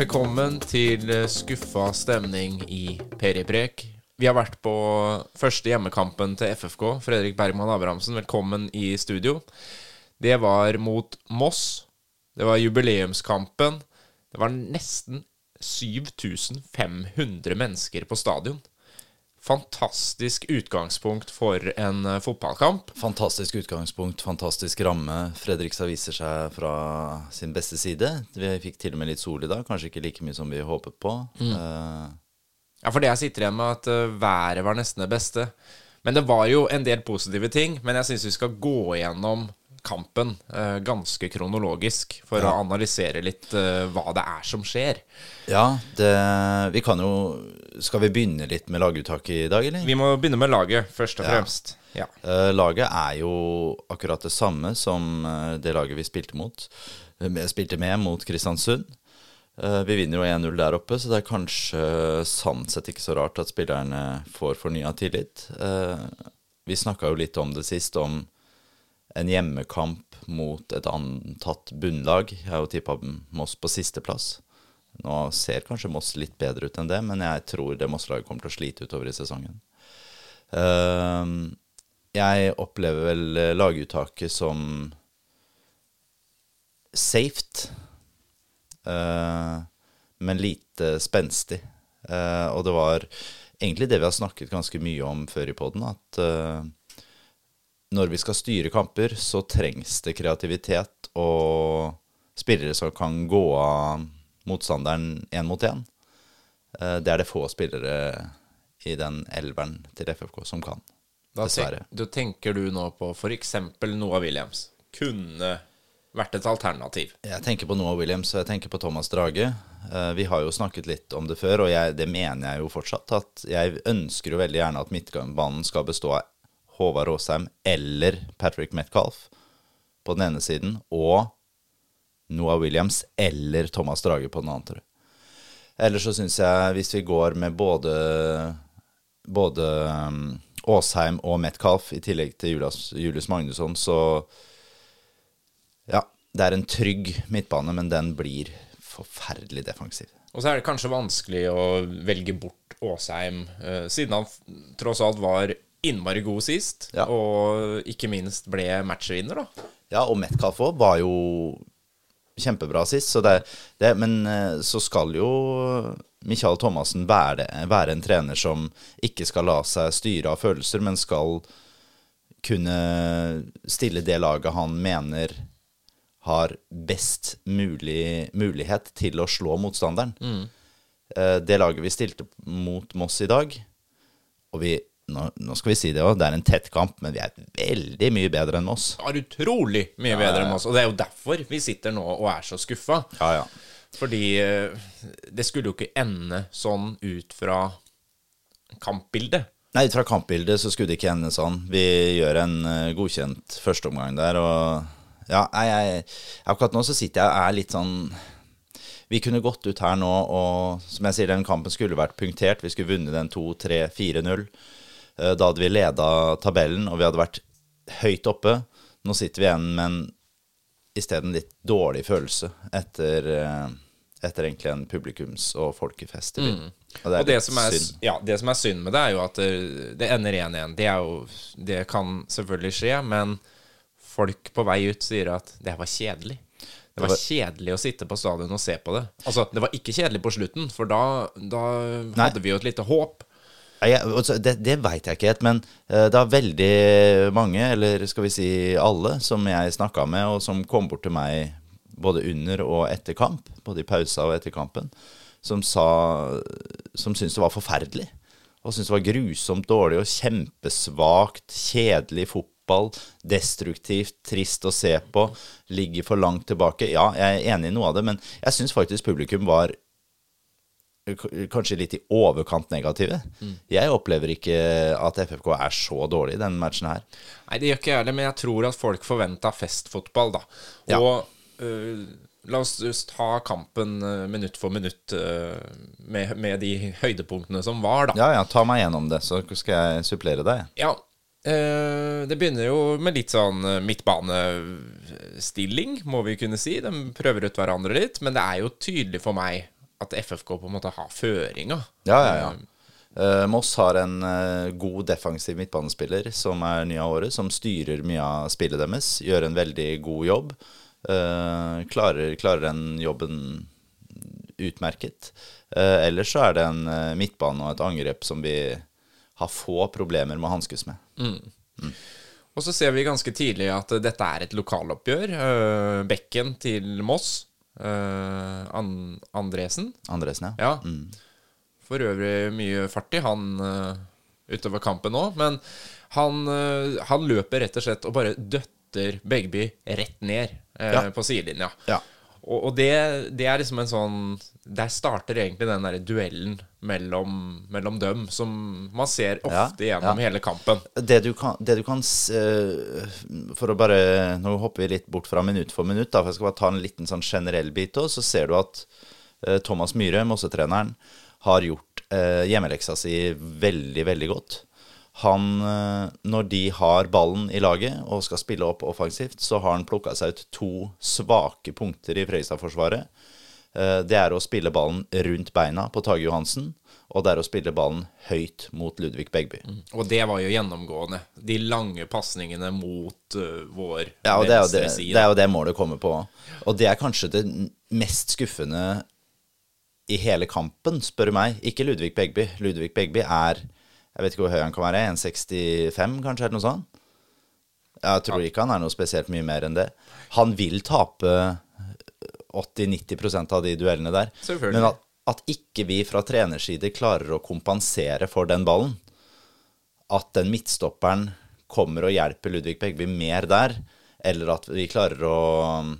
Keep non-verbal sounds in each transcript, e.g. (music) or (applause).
Velkommen til eh, skuffa stemning i Periprek. Vi har vært på første hjemmekampen til FFK. Fredrik Bergman Abrahamsen, velkommen i studio. Det var mot Moss. Det var jubileumskampen. Det var nesten 7500 mennesker på stadion. Fantastisk utgangspunkt for en uh, fotballkamp. Fantastisk utgangspunkt, fantastisk ramme. Fredrikstad viser seg fra sin beste side. Vi fikk til og med litt sol i dag, kanskje ikke like mye som vi håpet på. Mm. Uh, ja, for det jeg sitter igjen med, at uh, været var nesten det beste. Men det var jo en del positive ting. Men jeg syns vi skal gå igjennom kampen eh, ganske kronologisk for ja. å analysere litt eh, hva det er som skjer. Ja, det, vi kan jo Skal vi begynne litt med laguttaket i dag, eller? Vi må begynne med laget, først og fremst. Ja. Uh, laget er jo akkurat det samme som det laget vi spilte mot. Vi spilte med mot Kristiansund. Vi vinner jo 1-0 der oppe, så det er kanskje sant sett ikke så rart at spillerne får fornya tillit. vi snakka jo litt om det sist, om en hjemmekamp mot et antatt bunnlag. Jeg har jo tippa Moss på sisteplass. Nå ser kanskje Moss litt bedre ut enn det, men jeg tror det Moss-laget kommer til å slite utover i sesongen. Uh, jeg opplever vel laguttaket som safe, uh, men lite spenstig. Uh, og det var egentlig det vi har snakket ganske mye om før i poden, at når vi skal styre kamper, så trengs det kreativitet og spillere som kan gå av motstanderen én mot én. Eh, det er det få spillere i den elveren til FFK som kan. Dessverre. Da tenker du nå på f.eks. Noah Williams. Kunne vært et alternativ. Jeg tenker på Noah Williams og jeg tenker på Thomas Drage. Eh, vi har jo snakket litt om det før, og jeg, det mener jeg jo fortsatt. At jeg ønsker jo veldig gjerne at midtbanen skal bestå av Håvard Aasheim eller Patrick Metcalf på den ene siden, og Noah Williams eller Thomas Drage på den andre. Ellers så syns jeg, hvis vi går med både, både Aasheim um, og Metcalf i tillegg til Julius, Julius Magnusson, så Ja, det er en trygg midtbane, men den blir forferdelig defensiv. Og så er det kanskje vanskelig å velge bort Aasheim, uh, siden han tross alt var innmari god sist, ja. og ikke minst ble matchvinner, da. Ja, og Metcalf òg var jo kjempebra sist, så det, det, men eh, så skal jo Michael Thomassen være, være, en trener som ikke skal la seg styre av følelser, men skal kunne stille det laget han mener har best mulig mulighet til å slå motstanderen. Mm. Eh, det laget vi stilte mot Moss i dag, og vi nå, nå, skal vi si det òg, det er en tett kamp, men vi er veldig mye bedre enn Moss. Ja, utrolig mye bedre enn Moss. Og det er jo derfor vi sitter nå og er så skuffa. Ja, ja. Fordi eh, det skulle jo ikke ende sånn ut fra kampbildet. Nei, ut fra kampbildet så skulle det ikke ende sånn. Vi gjør en uh, godkjent førsteomgang der, og ja, jeg, akkurat nå så sitter jeg og er litt sånn vi kunne gått ut her nå og som jeg sier, den kampen skulle vært punktert. Vi skulle vunnet den 2-3-4-0. Eh, da hadde vi leda tabellen, og vi hadde vært høyt oppe. Nå sitter vi igjen med en isteden litt dårlig følelse etter, eh, etter egentlig en publikums- og folkefest. Mm. Og, det, og det, som er, synd. Ja, det som er synd med det, er jo at det, det ender 1-1. Det, det kan selvfølgelig skje, men folk på vei ut sier at det var kjedelig. Det var kjedelig å sitte på stadion og se på det. Altså, Det var ikke kjedelig på slutten, for da, da hadde vi jo et lite håp. Jeg, altså, det det veit jeg ikke helt, men uh, det er veldig mange, eller skal vi si alle, som jeg snakka med, og som kom bort til meg både under og etter kamp, både i pausa og etter kampen, som sa Som syntes det var forferdelig. Og syntes det var grusomt dårlig og kjempesvakt, kjedelig fotball. Destruktivt, trist å se på. Ligger for langt tilbake. Ja, jeg er enig i noe av det, men jeg syns faktisk publikum var kanskje litt i overkant negative. Mm. Jeg opplever ikke at FFK er så dårlig i denne matchen her. Nei, det gjør ikke jeg heller, men jeg tror at folk forventa festfotball, da. Og ja. uh, la oss just ta kampen uh, minutt for minutt uh, med, med, de høydepunktene som var, da. Ja, ja, ta meg gjennom det, så skal jeg supplere deg. Ja, det begynner jo med litt sånn midtbanestilling, må vi kunne si. De prøver ut hverandre litt, men det er jo tydelig for meg at FFK på en måte har føringa. Ja, ja, ja. Uh, Moss har en uh, god defensiv midtbanespiller som er ny av året, som styrer mye av spillet deres. Gjør en veldig god jobb. Uh, klarer, klarer den jobben utmerket. ellers så er det en midtbane og et angrep som vi har få problemer med å hanskes med. Mm. Mm. Og så ser vi ganske tidlig at dette er et lokaloppgjør. bekken til Moss Uh, An Andresen. Andresen, ja. ja. Mm. For øvrig mye fart i han uh, utover kampen òg. Men han, uh, han, løper rett og slett og bare døtter Begby rett ned ja. på sidelinja. Ja. Og, og det, det, er liksom en sånn Der starter egentlig den der duellen mellom, mellom dem, som man ser ofte ja, gjennom ja. hele kampen. Det du kan, det du kan For å bare Nå hopper vi litt bort fra minutt for minutt, da, for jeg skal bare ta en liten sånn generell bit òg. Så ser du at uh, Thomas Myhre, Mosse-treneren, har gjort uh, hjemmeleksa si veldig, veldig godt han, eh, når de har ballen i laget og skal spille opp offensivt, så har han plukka seg ut to svake punkter i Fredrikstad-forsvaret. Eh, det er å spille ballen rundt beina på Tage Johansen, og det er å spille ballen høyt mot Ludvig Begby. Mm. Og det var jo gjennomgående. De lange pasningene mot uh, vår ja, og det venstre side. Det er jo det målet kommer på. Og det er kanskje det mest skuffende i hele kampen, spør du meg. Ikke Ludvig Begby. Ludvig Begby er jeg vet ikke hvor høy han kan være. 1,65 kanskje, eller noe sånt? Jeg tror ikke han er noe spesielt mye mer enn det. Han vil tape 80-90% av de duellene der. Men at, at, ikke vi fra trenerside klarer å kompensere for den ballen, at den midtstopperen kommer og hjelper Ludvig Begby mer der, eller at vi klarer å um,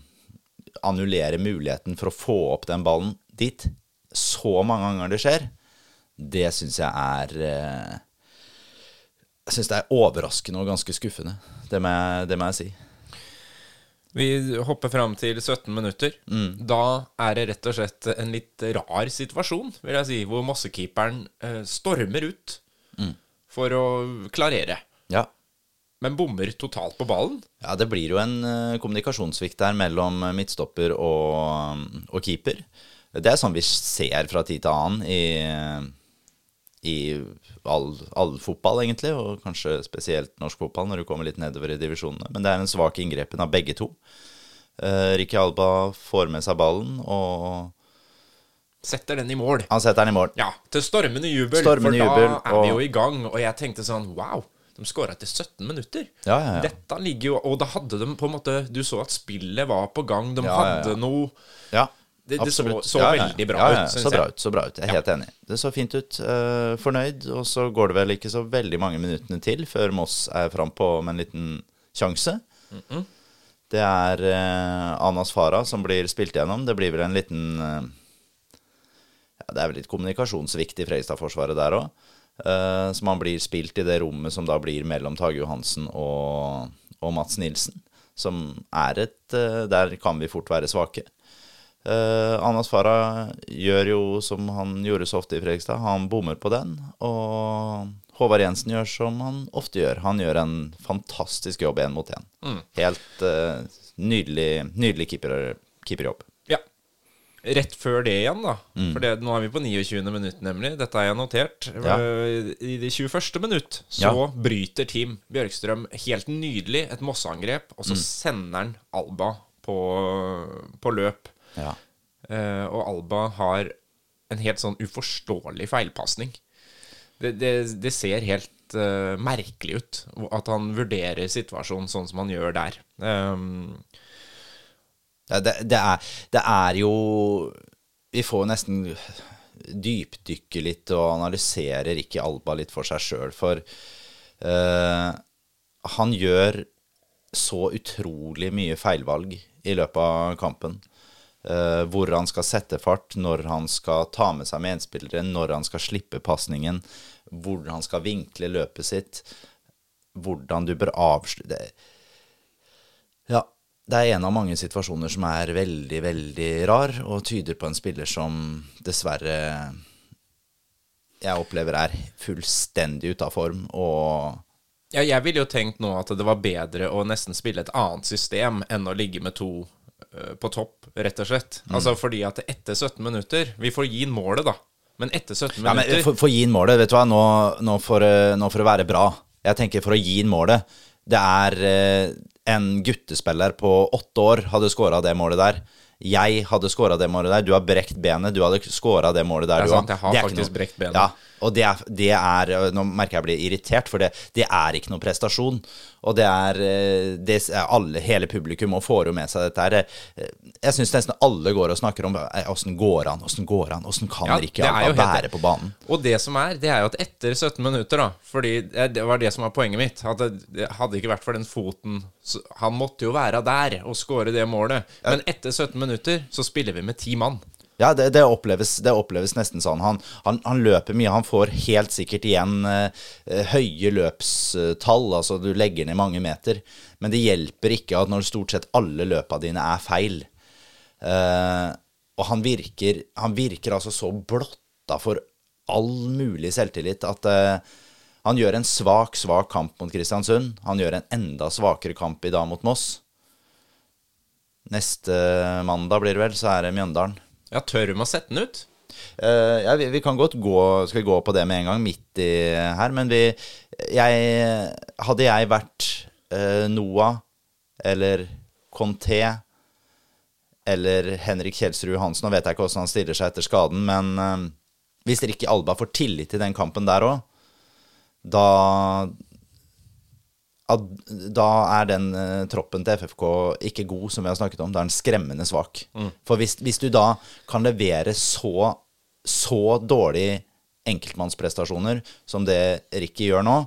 annullere muligheten for å få opp den ballen dit så mange ganger det skjer, det syns jeg er eh, jeg syns det er overraskende og ganske skuffende. Det må jeg, det må jeg si. Vi hopper fram til 17 minutter. Mm. Da er det rett og slett en litt rar situasjon, vil jeg si, hvor Mossekeeperen eh, stormer ut mm. for å klarere. Ja. Men bommer totalt på ballen. Ja, det blir jo en uh, kommunikasjonssvikt der mellom midtstopper og, og, keeper. Det er sånn vi ser fra tid til annen i i all, all, fotball, egentlig, og kanskje spesielt norsk fotball når du kommer litt nedover i divisjonene. Men det er en svak inngrepen av begge to. Uh, Ricky Alba får med seg ballen og Setter den i mål. Han setter den i mål. Ja, til stormende jubel. Stormende for jubel, da er vi jo i gang. Og jeg tenkte sånn Wow, de skåra etter 17 minutter. Ja, ja, ja. Dette ligger jo Og da hadde de på en måte Du så at spillet var på gang. De hadde noe Ja det, det så, så ja, ja. veldig bra ja, ut, så bra ut. Så bra ut. Jeg er helt enig. Det så fint ut. Uh, fornøyd. Og så går det vel ikke så veldig mange minuttene til før Moss er frampå med en liten sjanse. Mm -mm. Det er uh, Anas Farah som blir spilt gjennom. Det blir vel en liten uh, ja, Det er vel litt kommunikasjonssvikt i Fredrikstad-forsvaret der òg. Uh, som han blir spilt i det rommet som da blir mellom Tage Johansen og, og Mats Nilsen. Som er et Der kan vi fort være svake. Uh, Anas Farah gjør jo som han gjorde så ofte i Fredrikstad. Han bommer på den. Og Håvard Jensen gjør som han ofte gjør. Han gjør en fantastisk jobb én mot én. Mm. Helt uh, nydelig, nydelig keeper, keeperjobb. Ja. Rett før det igjen, da. Mm. For det, nå er vi på 29. minutt, nemlig. Dette har jeg notert. Ja. Uh, I det 21. minutt så ja. bryter Team Bjørkstrøm helt nydelig et Mosseangrep, og så mm. sender han Alba på, på løp. Ja. Uh, og Alba har en helt sånn uforståelig feilpasning. Det, det, det, ser helt uh, merkelig ut at han vurderer situasjonen sånn som han gjør der. Um, det, det, er, det er jo Vi får nesten dypdykke litt og analyserer ikke Alba litt for seg sjøl, for uh, han gjør så utrolig mye feilvalg i løpet av kampen. Uh, hvor han skal sette fart, når han skal ta med seg medspillere, når han skal slippe pasningen, hvor han skal vinkle løpet sitt, hvordan du bør avslutte Ja, det er en av mange situasjoner som er veldig, veldig rar, og tyder på en spiller som dessverre jeg opplever er fullstendig ute av form og ja, jeg ville jo tenkt nå at det var bedre å nesten spille et annet system enn å ligge med to på topp, rett og slett. Altså fordi at etter 17 minutter Vi får gi inn målet, da. Men etter 17 Ja, men minutter for, for å gi inn målet, vet du hva, nå, nå, for, eh, nå for å være bra Jeg tenker for å gi inn målet Det er eh, en guttespiller på åtte år hadde scora det målet der. Jeg hadde scora det målet der. Du har brekt benet. Du hadde scora det målet der, Det er sant, jeg har faktisk noe- brekt benet. Ja, og det er, det er Nå merker jeg jeg blir irritert, for det, det er ikke noen prestasjon. Og det er, eh, det er alle, Hele publikum og får jo med seg dette her. Eh, Jeg syns nesten alle går og snakker om eh, åssen går han, åssen går han, åssen kan Ja, det er Alba være på banen? Og det som er, det er jo at etter 17 minutter, da Fordi det var det som var poenget mitt. At det, det hadde ikke vært for den foten Han måtte jo være der og skåre det målet. Men etter 17 minutter så spiller vi med ti mann. Ja, det, det, oppleves, det oppleves nesten sånn. Han, han, han løper mye. Han får helt sikkert igjen eh, eh, høye løpstall, altså du legger ned mange meter. Men det hjelper ikke at når stort sett alle løpa dine er feil. Eh, og han virker, han virker altså så blotta for all mulig selvtillit at eh, han gjør en svak, svak kamp mot Kristiansund. Han gjør en enda svakere kamp i dag mot Moss. Neste mandag blir det vel, så er det Mjøndalen. Ja, tør de å sette den ut? Uh, ja, vi, vi kan godt gå Skal gå på det med en gang, midt i her. Men vi jeg, Hadde jeg vært uh, Noah eller Conté eller Henrik Kjelsrud Hansen Nå vet jeg ikke hvordan han stiller seg etter skaden, men uh, hvis Ricky Alba får tillit til den kampen der òg, da da er den uh, troppen til FFK ikke god, som vi har snakket om. Da er den skremmende svak. For hvis, hvis du da kan levere så, så dårlige enkeltmannsprestasjoner som det Ricky gjør nå,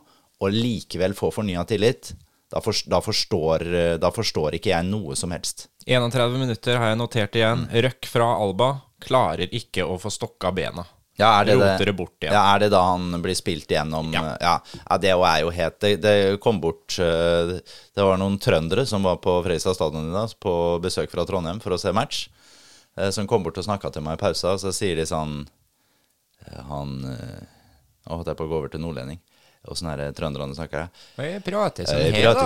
og likevel få fornya tillit, da, for, da, forstår, eh, da forstår ikke jeg noe som helst. 31 minutter har jeg notert igjen. Røkk fra Alba. Klarer ikke å få stokka bena. Ja, er det, Roter det bort igjen. Ja, er det da han blir spilt igjennom Ja. Ja, ja det er jo helt Det, det kom bort eh, Det var noen trøndere som var på Fredrikstad stadion i dag, på besøk fra Trondheim for å se match, eh, som kom bort og snakka til meg i pausa, og så sier de sånn eh, Han Nå holdt jeg på å gå over til nordlending. Åssen er det trønderne snakker? Jeg prater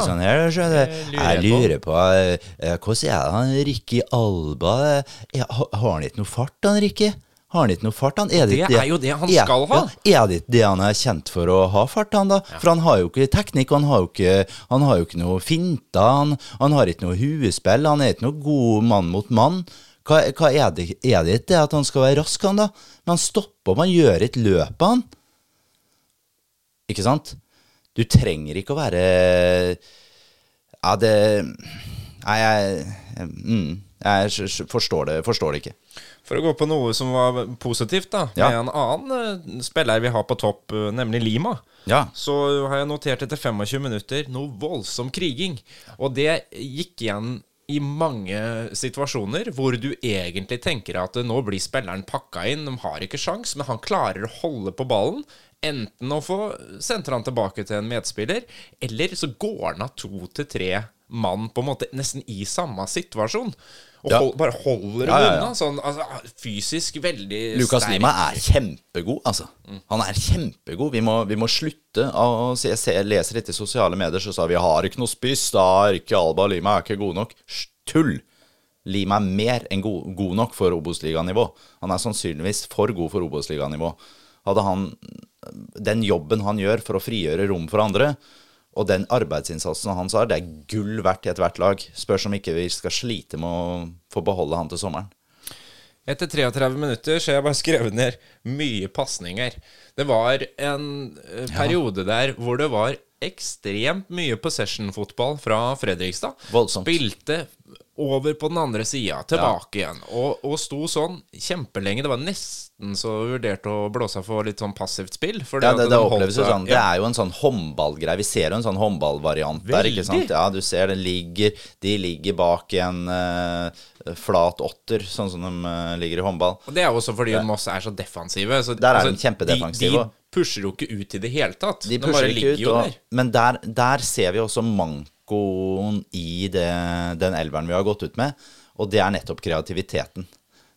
sånn her, du. Det lurer Jeg jeg på. lurer på Hvordan er det han Ricky Alba Har han ikke noe fart, han Ricky? Har han ikke noe fart, han? Er Det det er jo det han er- skal ha. Ja, er det ikke det han er kjent for å ha fart, han da? For han har jo ikke teknikk, han har jo ikke, han har jo ikke noe finter, han, han har ikke noe huespill, han er ikke noe god mann mot mann. Hva, hva er, det, er det ikke det at han skal være rask, han da? Men han stopper man gjør et løp, han. Ikke sant? Du trenger ikke å være Ja, det Nei, jeg, mm, jeg forstår, det, forstår det ikke. For å gå på noe som var positivt, da, Ja. med en annen eh, spiller vi har på topp, eh, nemlig Lima. Ja. Så har jeg notert etter 25 minutter noe voldsom kriging. Og det gikk igjen i mange situasjoner hvor du egentlig tenker at nå blir spilleren pakka inn, de har ikke sjans, men han klarer å holde på ballen. Enten å få sendt han tilbake til en medspiller, eller så går han av to til tre mann på en måte nesten i samme situasjon. Og Ja. hold, bare holder Ja, ja, unna. Sånn, altså, fysisk veldig Lukas sterk. Lima er kjempegod, altså. Han er kjempegod. Vi må, vi må slutte å se, jeg, leser litt i sosiale medier, så sa vi har ikke noe spiss, da er ikke Alba og Lima er ikke gode nok. Tull! Lima er mer enn god, god nok for Obos-liganivå. Han er sannsynligvis for god for Obos-liganivå. Hadde han den jobben han gjør for å frigjøre rom for andre, og den arbeidsinnsatsen hans har, det er gull verdt i ethvert lag. Spørs om ikke vi skal slite med å få beholde han til sommeren. Etter 33 minutter så har jeg bare (laughs) skrevet ned mye pasninger. Det var en periode periode der hvor det var ekstremt mye possession-fotball fra Fredrikstad. Voldsomt. Spilte over på den andre sida, tilbake igjen, og, og sto sånn kjempelenge. Det var nesten så vurderte å blåse av for litt sånn passivt spill. Ja, det, det, det oppleves jo sånn. Det er jo en sånn håndballgreie. Vi ser jo en sånn håndballvariant der, ikke sant? Ja, du ser den ligger De ligger bak en uh, flat åtter, sånn som de uh, ligger i håndball. Og det er jo også fordi Moss er så defensive. Så, Der er de kjempedefensive, De, de pusher jo ikke ut i det hele tatt. De De, bare ligger ut, jo og, der. men der, der ser vi også mankoen i det, den elveren vi har gått ut med, og det er nettopp kreativiteten.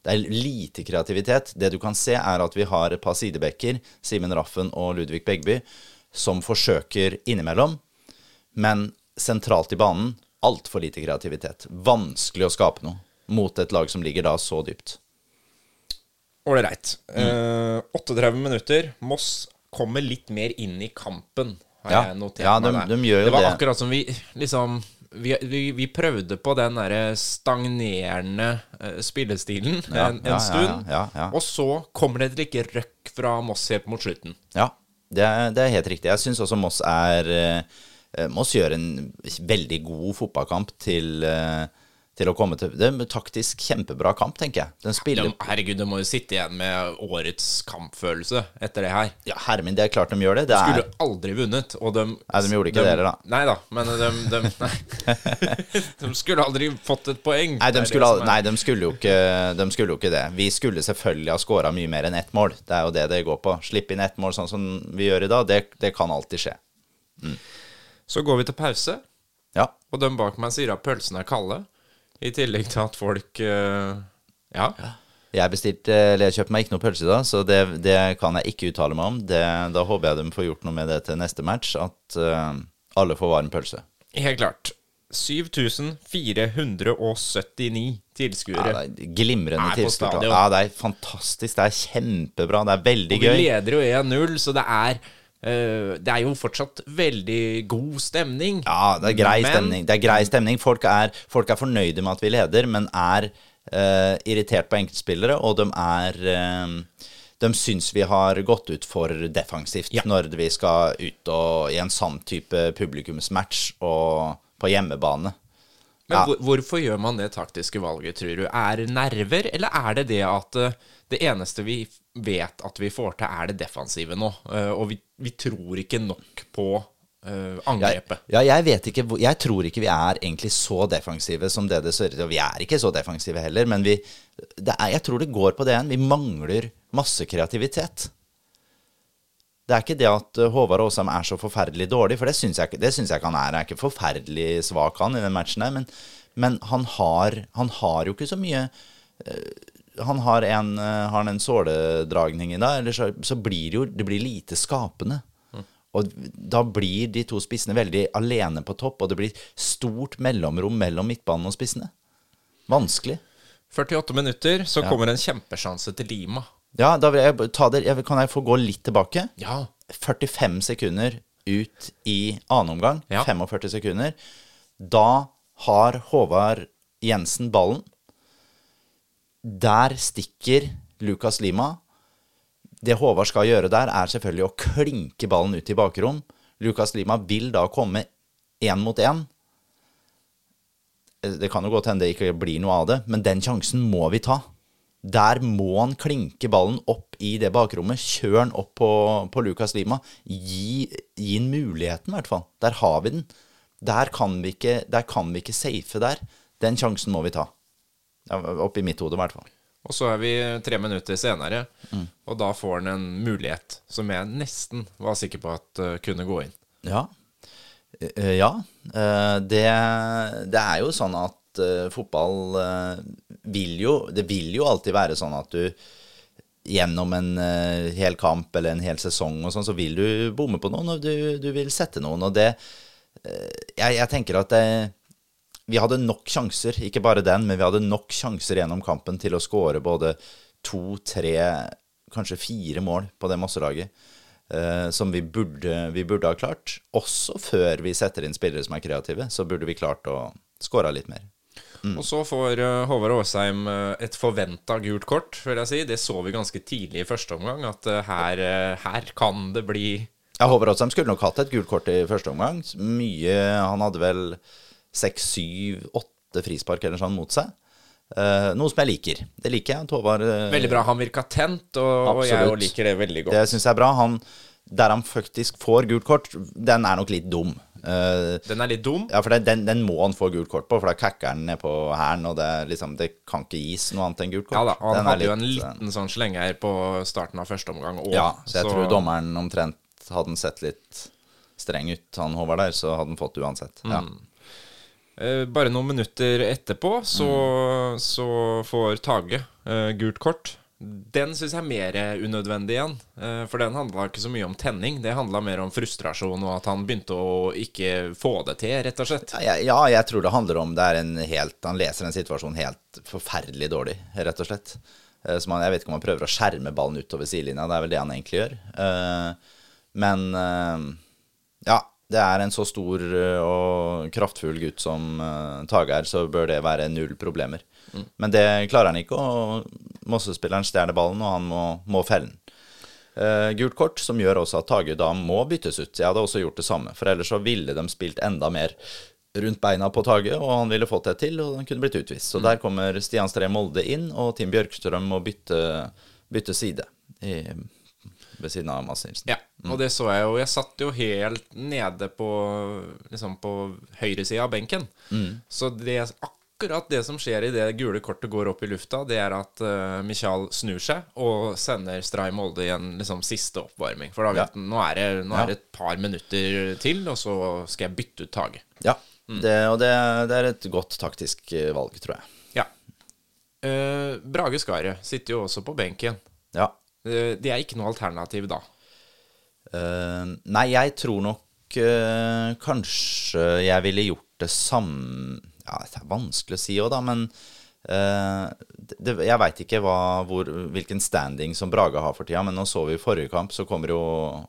Det er lite kreativitet. Det du kan se, er at vi har et par sidebekker, Simen Raffen og Ludvig Begby, som forsøker innimellom, men sentralt i banen Altfor lite kreativitet. Vanskelig å skape noe mot et lag som ligger da så dypt. Ålreit. Mm. Uh, 38 minutter. Moss kommer litt mer inn i kampen, har ja. jeg notert ja, de, meg. De gjør jo det var det. akkurat som vi liksom vi, vi, vi prøvde på den derre stagnerende uh, spillestilen Ja, en, en stund. ja, ja, ja. Og så kommer det et like røkk fra Moss helt mot slutten. Ja, det er, det er helt riktig. Jeg syns også Moss er eh, Moss gjør en veldig god fotballkamp til, eh, til å komme til Det er en taktisk kjempebra kamp, tenker jeg. Den spiller De, herregud, de må jo sitte igjen med årets kampfølelse etter det her. Ja, herre min, det er klart de gjør det. Det Skulle er aldri vunnet, og de Nei, de gjorde ikke det heller, da. Nei da, men de, de, (laughs) nei. de skulle aldri fått et poeng. Nei, de skulle, nei de, skulle jo ikke, de skulle jo ikke det. Vi skulle selvfølgelig ha skåra mye mer enn ett mål. Det er jo det det går på. Slippe inn ett mål sånn som vi gjør i dag, det, det kan alltid skje. Så går vi til pause, Ja. og de bak meg sier at pølsene er kalde. I tillegg til at folk uh, Ja. Jeg bestilte, eller jeg kjøpte meg ikke noe pølse da, så det, det kan jeg ikke uttale meg om. Det, da håper jeg de får gjort noe med det til neste match, at uh, alle får varm pølse. Helt klart. 7479 tilskuere. Ja, det er glimrende Er tilskuere. Ja, det er fantastisk. Det er kjempebra. Det er veldig Og vi leder jo 1-0, så det er Det er jo fortsatt veldig god stemning. Ja, det er grei Men- stemning. Det er grei stemning. Folk er, folk er fornøyde med at vi leder, men er uh, irritert på enkeltspillere, og de er uh, De syns vi har gått ut for defensivt Ja. når vi skal ut og, i en sånn type publikumsmatch og på hjemmebane. Men Ja. hvorfor gjør man det taktiske valget, tror du? Er nerver, eller er det det at eh, det eneste vi vet at vi får til, er det defensive nå? Eh, og vi, vi tror ikke nok på eh, angrepet. ja, jeg vet ikke Jeg tror ikke vi er egentlig så defensive som det det ser ut til. Vi er ikke så defensive heller, men vi det er, Jeg tror det går på det igjen. Vi mangler masse kreativitet. Det er ikke det at uh, Håvard Aasheim er så forferdelig dårlig, for det syns jeg, jeg ikke han er. Han er ikke forferdelig svak, han, i den matchen her, men, men han, har, han har jo ikke så mye han har en, uh, har en såledragning i dag, eller så, så blir det jo det blir lite skapende. Og da blir de to spissene veldig alene på topp, og det blir stort mellomrom mellom midtbanen og spissene. Vanskelig. 48 minutter, så kommer en kjempesjanse til Lima. Ja, da vil jeg ta det jeg, Kan jeg få gå litt tilbake? Ja. 45 sekunder ut i annen omgang. Ja. 45 sekunder. Da har Håvard Jensen ballen. Der stikker Lukas Lima. Det Håvard skal gjøre der, er selvfølgelig å klinke ballen ut i bakrom. Lukas Lima vil da komme én mot én. Det kan jo godt hende det ikke blir noe av det, men den sjansen må vi ta. Der må han klinke ballen opp i det bakrommet. Kjør den opp på, på Lukas Lima. Gi, gi han muligheten, i hvert fall. Der har vi den. Der kan vi ikke, der kan vi ikke safe der. Den sjansen må vi ta. Ja, Opp i mitt hode, i hvert fall. Og så er vi tre minutter senere, Mm. og da får han en mulighet som jeg nesten var sikker på at eh, kunne gå inn. Ja. Eh, ja. Eh, det, det er jo sånn at fotball vil jo Det vil jo alltid være sånn at du gjennom en hel kamp eller en hel sesong og sånn, så vil du bomme på noen, og du, du vil sette noen. Og det jeg, jeg tenker at det, vi hadde nok sjanser, ikke bare den, men vi hadde nok sjanser gjennom kampen til å skåre både to, tre, kanskje fire mål på det masselaget. Uh, som vi burde, vi burde ha klart. Også før vi setter inn spillere som er kreative, så burde vi klart å skåre litt mer. Og så får eh, Håvard Aasheim eh, et forventa gult kort, vil jeg si. Det så vi ganske tidlig i første omgang, at her, her kan det bli Ja, Håvard Aasheim skulle nok hatt et gult kort i første omgang. Mye Han hadde vel seks, syv, åtte frispark eller sånn mot seg. Uh, noe som jeg liker. Det liker jeg. Håvard eh, veldig bra. Han virka tent, og, og jeg liker det veldig godt. Det syns jeg er bra. Han, der han faktisk får gult kort, den er nok litt dum. Uh, Den er litt dum. ja, for det, den, den må han få gult kort på, for da kakker han ned på hælen, og det, liksom, det kan ikke gis noe annet enn gult kort. Ja da, Han Den hadde jo en liten sånn slenger på starten av første omgang òg. Ja, så jeg tror dommeren omtrent hadde han sett litt streng ut, han Håvard der, så hadde han fått det uansett. Ja. Eh, bare noen minutter etterpå så, Mm. så får Tage uh, gult kort. Den syns jeg er mer unødvendig igjen. Uh, for den handla ikke så mye om tenning. Det handla mer om frustrasjon og at han begynte å ikke få det til, rett og slett. Ja, ja, jeg tror det handler om det er en helt Han leser en situasjon helt forferdelig dårlig, rett og slett. Uh, så man, jeg vet ikke om han prøver å skjerme ballen utover sidelinja. Det er vel det han egentlig gjør. Men ja, det er en så stor og kraftfull gutt som Tage er, så bør det være null problemer. Mm. Men det klarer han ikke, og Mosse-spilleren stjeler ballen, og han må, må felle den. Uh, gult kort, som gjør også at Tage da må byttes ut. Jeg hadde også gjort det samme, for ellers så ville de spilt enda mer rundt beina på Tage, og han ville fått det til, og han kunne blitt utvist. Så mm. der kommer Stian Stree Molde inn, og Tim Bjørkstrøm må bytte, bytte side i, ved siden av Mads Nilsen. Ja, og det så jeg jo. Jeg satt jo helt nede på liksom på høyresida av benken. Mm. Så det akkurat akkurat det som skjer i det gule kortet går opp i lufta, det er at uh, Michael snur seg og sender Stray Molde i en liksom, siste oppvarming. For da vet ja. nå, er det, nå er det et par minutter til, og så skal jeg bytte ut Tage. Ja, mm. det, og det, det, er et godt taktisk eh, valg, tror jeg. Ja. Uh, Brage Skaret sitter jo også på benken. Ja. Uh, det er ikke noe alternativ da? nei, jeg tror nok kanskje jeg ville gjort det samme ja, Det er vanskelig å si òg, da, men uh, det, jeg veit ikke hva, hvor, hvilken standing som Brage har for tida, men nå så vi i forrige kamp, så kommer jo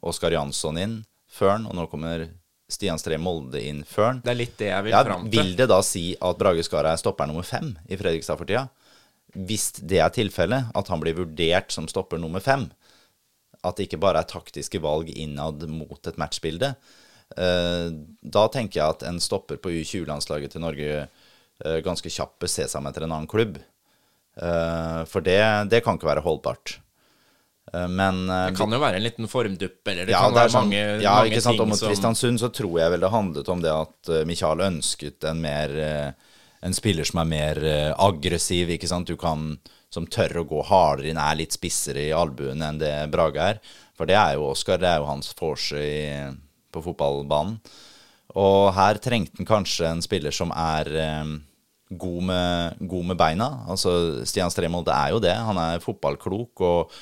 Oskar Jansson inn før han, og nå kommer Stian Stree Molde inn før han. Det er litt det jeg vil ja, fram til. Vil det da si at Brage Skara er stopper nummer fem i Fredrikstad for tida? Hvis det er tilfellet, at han blir vurdert som stopper nummer fem, at det ikke bare er taktiske valg innad mot et matchbilde, Eh, da tenker jeg at en stopper på U20-landslaget til Norge eh, ganske kjapt bør se seg om etter en annen klubb. Eh, for det, det kan ikke være holdbart. Men Det kan jo være en liten formdupp, eller det ja, kan det være sånn, mange, ja, mange ikke sant, ting og mot Kristiansund så tror jeg vel det handlet om det at Michael ønsket en mer En spiller som er mer aggressiv, ikke sant. Du kan Som tør å gå hardere inn, er litt spissere i albuen enn det Brage er. For det er jo Oskar, det er jo hans force i på fotballbanen. Og her trengte han kanskje en spiller som er eh, god, med, god, med, beina. Altså Stian Stremold er jo det. Han er fotballklok og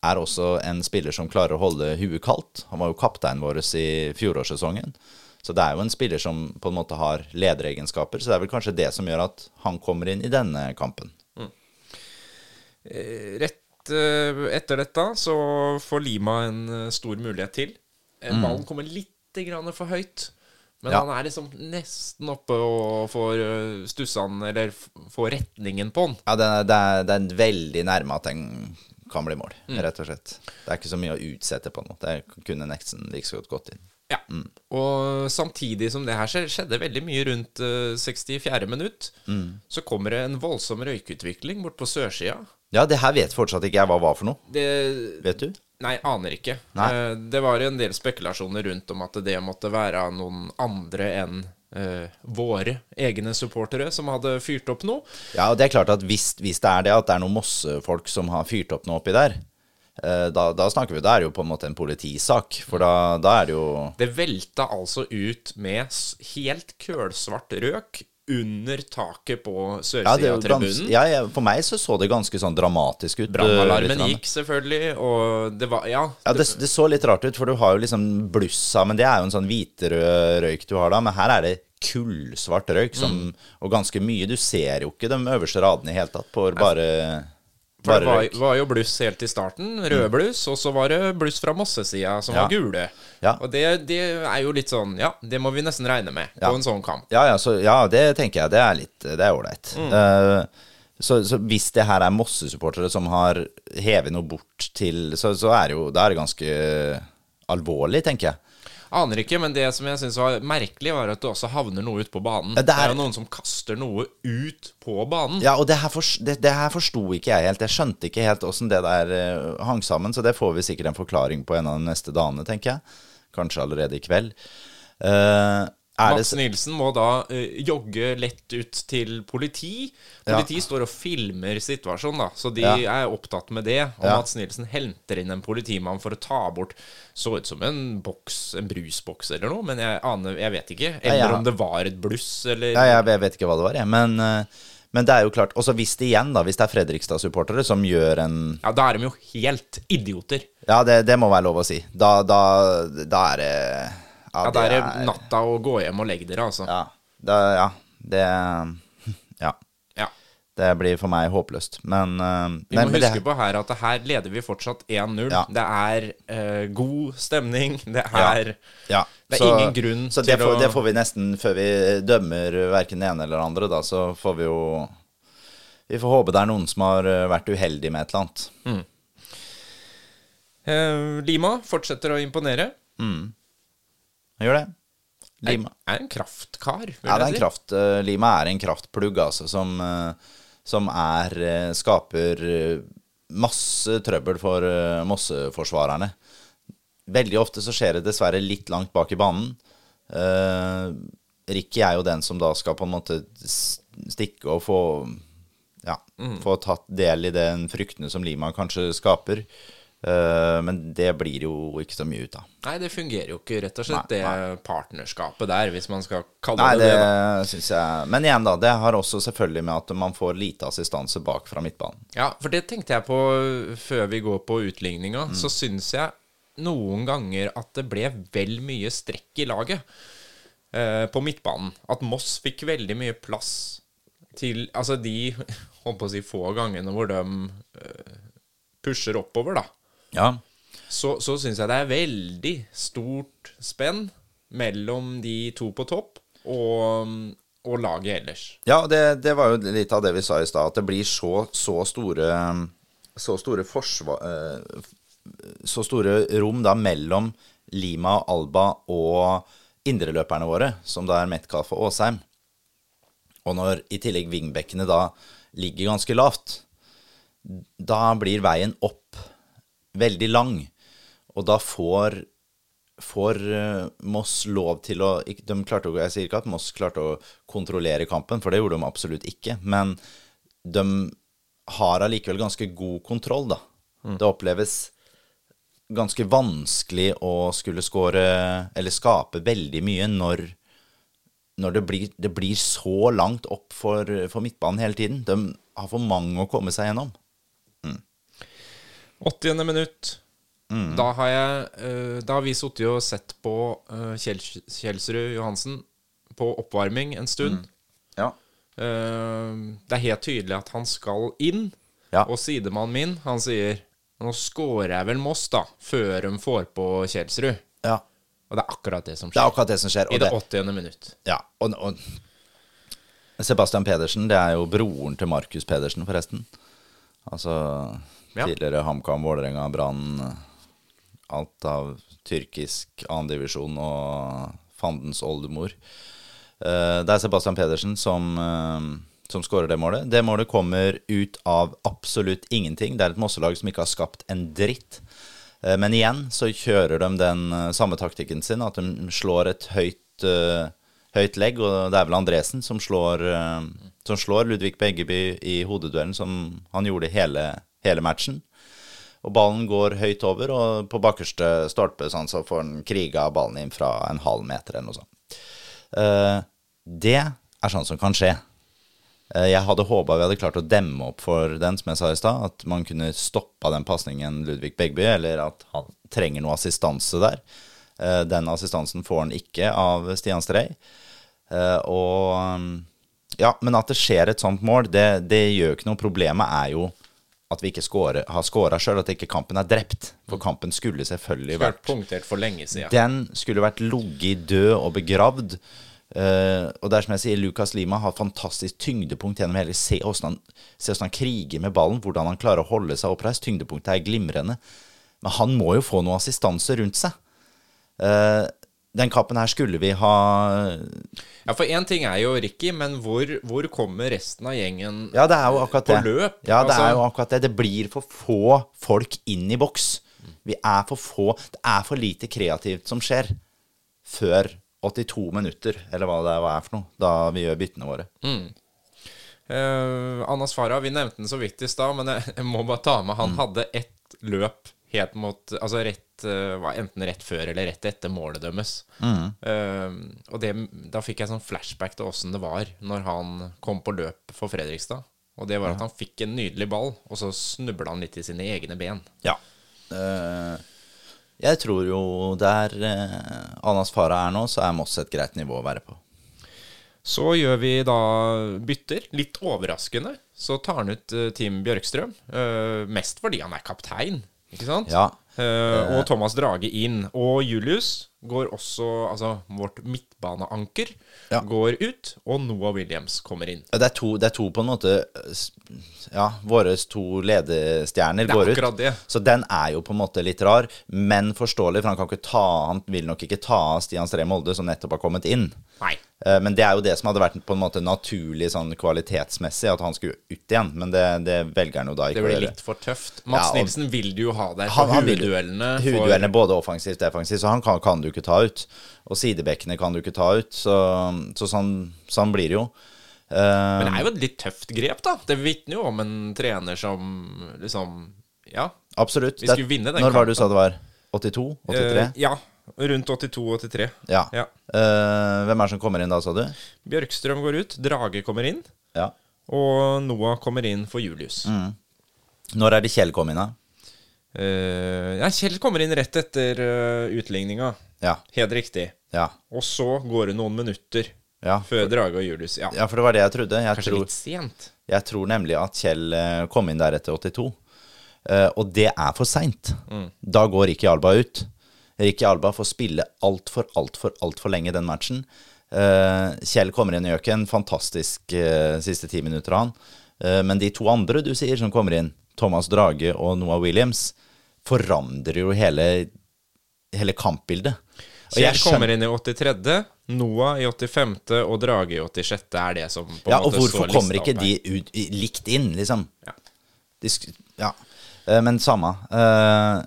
er også en spiller som klarer å holde huet kaldt. Han var jo kapteinen vår i fjorårssesongen. Så det er jo en spiller som på en måte har lederegenskaper. Så det er vel kanskje det som gjør at han kommer inn i denne kampen. Mm. Rett eh, etter dette så får Lima en eh, stor mulighet til. Mm. Ballen kommer litt for høyt. Men ja. han er liksom nesten oppe og får stussa den, eller får retningen på den. Ja, det er, det, er, det er, veldig nærme at den kan bli mål, mm. rett og slett. Det er ikke så mye å utsette på nå. Det kunne nesten like så godt gått inn. Ja, mm. og samtidig som det her skjedde veldig mye rundt uh, 64. minutt, mm. så kommer det en voldsom røykutvikling bort på sørsida. Ja, det her vet fortsatt ikke jeg hva var for noe. Det, vet du? Nei, aner ikke. Uh, det var en del spekulasjoner rundt om at det måtte være noen andre enn uh, våre egne supportere som hadde fyrt opp noe. Ja, og det er klart at hvis, hvis det er det at det er noen Mosse-folk som har fyrt opp noe oppi der, da, da, snakker vi, da er det jo på en måte en politisak. For da, da er det jo Det velta altså ut med helt kølsvart røk under taket på sørsida-tribunen. Ja, ja, for meg så så det ganske sånn dramatisk ut. Brannalarmen gikk selvfølgelig, og det var Ja. ja det, det, så litt rart ut, for du har jo liksom blussa, men det er jo en sånn hviterød røyk du har da. Men her er det kullsvart røyk, som, mm. og ganske mye. Du ser jo ikke de øverste radene i hele tatt på bare for det var, var, jo bluss helt i starten. Røde mm. bluss. Og så var det bluss fra Mosse-sida, som ja. var gule. Ja. Og det, det, er jo litt sånn Ja, det må vi nesten regne med ja. på en sånn kamp. Ja, så, ja, det tenker jeg. Det er litt Det er ålreit. Mm. Uh, så, så, hvis det her er Mosse-supportere som har hevet noe bort til Så, så er det jo Da er det ganske alvorlig, tenker jeg. Aner ikke, men det som jeg syns var merkelig, var at det også havner noe ut på banen. Det er, det er jo noen som kaster noe ut på banen. Ja, og det her, for, det, det her forsto ikke jeg helt. Jeg skjønte ikke helt åssen det der uh, hang sammen, så det får vi sikkert en forklaring på en av de neste dagene, tenker jeg. Kanskje allerede i kveld. Uh, Mats Nilsen må da uh, jogge lett ut til politi. Politi ja. står og filmer situasjonen, da, så de ja. er opptatt med det. Og ja. Mats Nilsen henter inn en politimann for å ta bort Så ut som en boks, en brusboks eller noe, men jeg aner Jeg vet ikke. Eller om det var et bluss, eller Ja, jeg vet ikke hva det var, jeg. Men, uh, Men det er jo klart også hvis det igjen, da, hvis det er Fredrikstad-supportere som gjør en Ja, da er de jo helt idioter. Ja, det, det må være lov å si. Da, da, da er det Ja, det, er natta å gå hjem og legge dere, altså. Ja. Det, ja. Det (laughs) Ja. Ja. Det blir for meg håpløst. Men uh, Vi må huske på her at her leder vi fortsatt 1-0. Ja. Det er uh, god stemning. (laughs) Det er, ja. det er ingen grunn så det til får, å det får vi nesten Før vi dømmer verken det ene eller det andre, da, så får vi jo Vi får håpe det er noen som har eh, vært uheldig med et eller annet. eh, Lima fortsetter å imponere. Gjør det. Er, Lima. er en kraftkar, Ja, det er en kraft, uh, Lima er en kraftplugg, altså, som, uh, som er uh, Skaper masse trøbbel for uh, Mosse-forsvarerne. Veldig ofte så skjer det dessverre litt langt bak i banen. Uh, Ricky er jo den som da skal på en måte stikke og få Ja, få tatt del i den fryktene som Lima kanskje skaper. Eh, men det blir jo ikke så mye ut av. Nei, det fungerer jo ikke, rett og slett, Nei, det partnerskapet der, hvis man skal kalle Nei, det det det. syns jeg Men igjen, da. Det har også selvfølgelig med at man får lite assistanse bak fra midtbanen. Ja, for det tenkte jeg på før vi går på utligninga. Mm. Så syns jeg noen ganger at det ble vel mye strekk i laget eh, på midtbanen. At Moss fikk veldig mye plass til Altså de (laughs) holdt på å si få gangene hvor de eh, pusher oppover, da. Ja. Så, så syns jeg det er veldig stort spenn mellom de to på topp og, og laget ellers. Ja, det, det var jo litt av det vi sa i stad, at det blir så, så store Så store forsvar... eh, Så store rom da mellom Lima, Alba og indreløperne våre, som da er Metcalf og Åsheim. Og når i tillegg wingbackene da ligger ganske lavt, da blir veien opp veldig lang. Og da får får eh, Moss lov til å de klarte Jeg sier ikke at Moss klarte å kontrollere kampen, for det gjorde de absolutt ikke. Men de har allikevel ganske god kontroll, da. Det oppleves ganske vanskelig å skulle skåre eller skape veldig mye når, når det, blir, det blir så langt opp for, for midtbanen hele tiden. De har for mange å komme seg gjennom. 80. minutt. Mm. Da har jeg eh, Da har vi sittet og sett på uh, Kjell, Kjelsrud Johansen på oppvarming en stund. Ja. Eh, det er helt tydelig at han skal inn. Ja. Og sidemannen min, han sier Nå scorer jeg vel Moss, da, før de får på Kjelsrud. ja. Og det er akkurat det som skjer. Det er akkurat det som skjer. I det det, 80. minutt. Ja, og, og Sebastian Pedersen, det er jo broren til Markus Pedersen, forresten. Altså Ja. tidligere HamKam, Vålerenga, Brann Alt av tyrkisk annendivisjon og fandens oldemor. Eh, Det er Sebastian Pedersen som, eh, som skårer det målet. Det målet kommer ut av absolutt ingenting. Det er et Mosselag som ikke har skapt en dritt. Eh, Men igjen så kjører de den samme taktikken sin, at de slår et høyt, høyt legg, og det er vel Andresen som slår, som slår Ludvig Beggeby i hodeduellen, som han gjorde hele, hele matchen. Og ballen går høyt over, og på bakerste stolpe sånn, så får han kriga ballen inn fra en halv meter eller noe sånt. Uh, det er sånn som kan skje. Uh, Jeg hadde håpa vi hadde klart å demme opp for den, som jeg sa i stad. At man kunne stoppa den pasningen Ludvig Begby, eller at han trenger noe assistanse der. Uh, Den assistansen får han ikke av Stian Strei. Og um, Ja, men at det skjer et sånt mål, det, det gjør ikke noe. Problemet er jo at vi ikke score, har scora sjøl, at ikke kampen er drept. For kampen skulle selvfølgelig Vært vært punktert for lenge siden. den skulle vært ligget død og begravd. Uh, og det er som jeg sier, Lucas Lima har fantastisk tyngdepunkt gjennom hele Se hvordan han, han kriger med ballen, hvordan han klarer å holde seg oppreist. Tyngdepunktet er glimrende. Men han må jo få noe assistanse rundt seg. Eh, den kappen her skulle vi ha Ja, for én ting er jo Ricky, men hvor, hvor kommer resten av gjengen Ja, det er jo akkurat på det. løp? Ja, det Altså- er jo akkurat det. Det blir for få folk inn i boks. Vi er for få Det er for lite kreativt som skjer før 82 minutter, eller hva det er for noe, da vi gjør byttene våre. Eh, Anas Farah, vi nevnte den så vidt i stad, men jeg, jeg må bare ta med Mm. Han hadde ett løp helt mot Altså rett rett, uh, var enten rett før eller rett etter målet deres. Mm. Uh, og det, da fikk jeg sånn flashback til åssen det var når han kom på løp for Fredrikstad. Og det var at han fikk en nydelig ball, og så snubla han litt i sine egne ben. Ja. Uh, jeg tror jo der uh, Anas Farah er nå, så er Moss et greit nivå å være på. Så gjør vi da bytter. Litt overraskende så tar han ut uh, Team Bjørkstrøm. mest fordi han er kaptein, ikke sant? Ja. Og Thomas Drage inn. Og Julius går også Altså vårt midtbaneanker Ja. går ut, og Noah Williams kommer inn. Det er, to, det er to på en måte Ja, våre to ledestjerner er går ut. det. Så den er jo på en måte litt rar, men forståelig, for han kan ikke ta Han vil nok ikke ta av Stian Stree Molde, som nettopp har kommet inn. Nei. Eh, Men det er jo det som hadde vært på en måte naturlig sånn kvalitetsmessig, at han skulle ut igjen. Men det, det velger han jo da ikke Det blir litt for tøft. Mats Ja, Nilsen vil du jo ha der for vil- hovedduellene. for- både offensivt og defensivt, så han kan, kan du ikke ta ut. Og sidebekkene kan du ikke ta ut, så, så sånn, sånn blir det jo. Uh, Men det er jo et litt tøft grep, da. Det vitner jo om en trener som liksom Ja. absolutt. vi Det- skulle vinne den Når var det du sa det var? 82? 83? Uh, ja. Rundt 82-83. ja. ja. Uh, hvem er det som kommer inn da, sa du? Bjørkstrøm går ut, Drage kommer inn, Ja. og Noah kommer inn for Julius. Mm. Når er det Kjell kom inn, da? Uh, ja, Kjell kommer inn rett etter uh, utligninga. Ja. Helt riktig. Ja. Og så går det noen minutter Ja. før Drage og Julius. Ja, ja, for det var det jeg trodde. Jeg kanskje tror, litt sent. jeg tror nemlig at Kjell kom inn der etter 82. Uh, og det er for seint. Mm. Da går ikke Alba ut. Ricky Alba får spille altfor, altfor, altfor lenge den matchen. Eh, Kjell kommer inn i øken. Fantastisk eh, siste ti minutter av han. Eh, men de to andre du sier som kommer inn, Thomas Drage og Noah Williams, forandrer jo hele, hele kampbildet. Og Kjell jeg kommer inn i 83., Noah i 85. og Drage i 86. er det som på en Ja, og hvorfor kommer ikke de ut, likt inn, liksom? Ja. De ja. Men samme. Uh,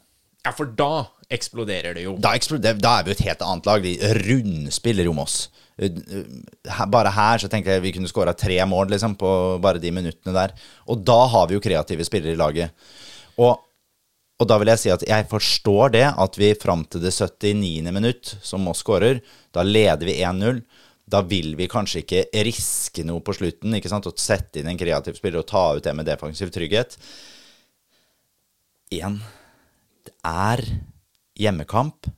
Ja, for da eksploderer det jo. Da, eksploder- da er vi jo et helt annet lag. De rundspiller om oss. Eh, eh, Bare her så tenker jeg vi kunne skåra tre mål liksom, på bare de minuttene der. Og da har vi jo kreative spillere i laget. Og, og da vil jeg si at jeg forstår det at vi fram til det 79. minutt, som Moss skårer, da leder vi 1-0. Da vil vi kanskje ikke riske noe på slutten. ikke sant? Å sette inn en kreativ spiller og ta ut det med defensiv trygghet. Igjen, det er hjemmekamp.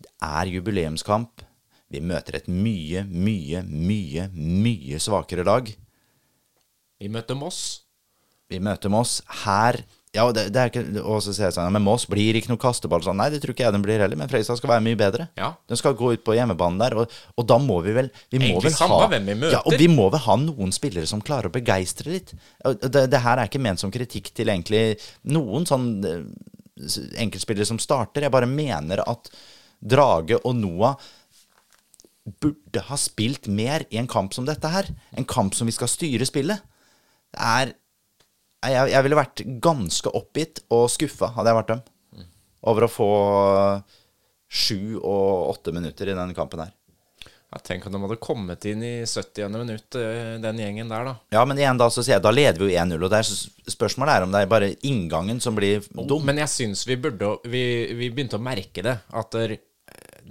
Det er jubileumskamp. Vi møter et mye, mye, mye, mye svakere lag. Vi møter Moss. Vi møter Moss her Ja, det, det er ikke Og så sier jeg sånn Men Moss blir ikke noe kasteball sånn. Nei, det tror ikke jeg den blir heller. Men Fredrikstad skal være mye bedre. Ja. Den skal gå ut på hjemmebanen der, og, og da må vi vel vi må Egentlig vel samme ha, hvem vi møter. Ja, og vi må vel ha noen spillere som klarer å begeistre litt. Det, det her er ikke ment som kritikk til egentlig noen sånn enkeltspillere som starter. Jeg bare mener at Drage og Noah burde ha spilt mer i en kamp som dette her. En kamp som vi skal styre spillet. Det er jeg, jeg ville vært ganske oppgitt og skuffa, hadde jeg vært dem, over å få sju og åtte minutter i denne kampen her. Ja, tenk om de hadde kommet inn i 70. minutt, eh, den gjengen der, da. Ja, men igjen da så sier jeg, da leder vi jo 1-0, og det er, spørsmålet er om det er bare inngangen som blir dum. Men jeg syns vi burde vi, vi begynte å merke det. At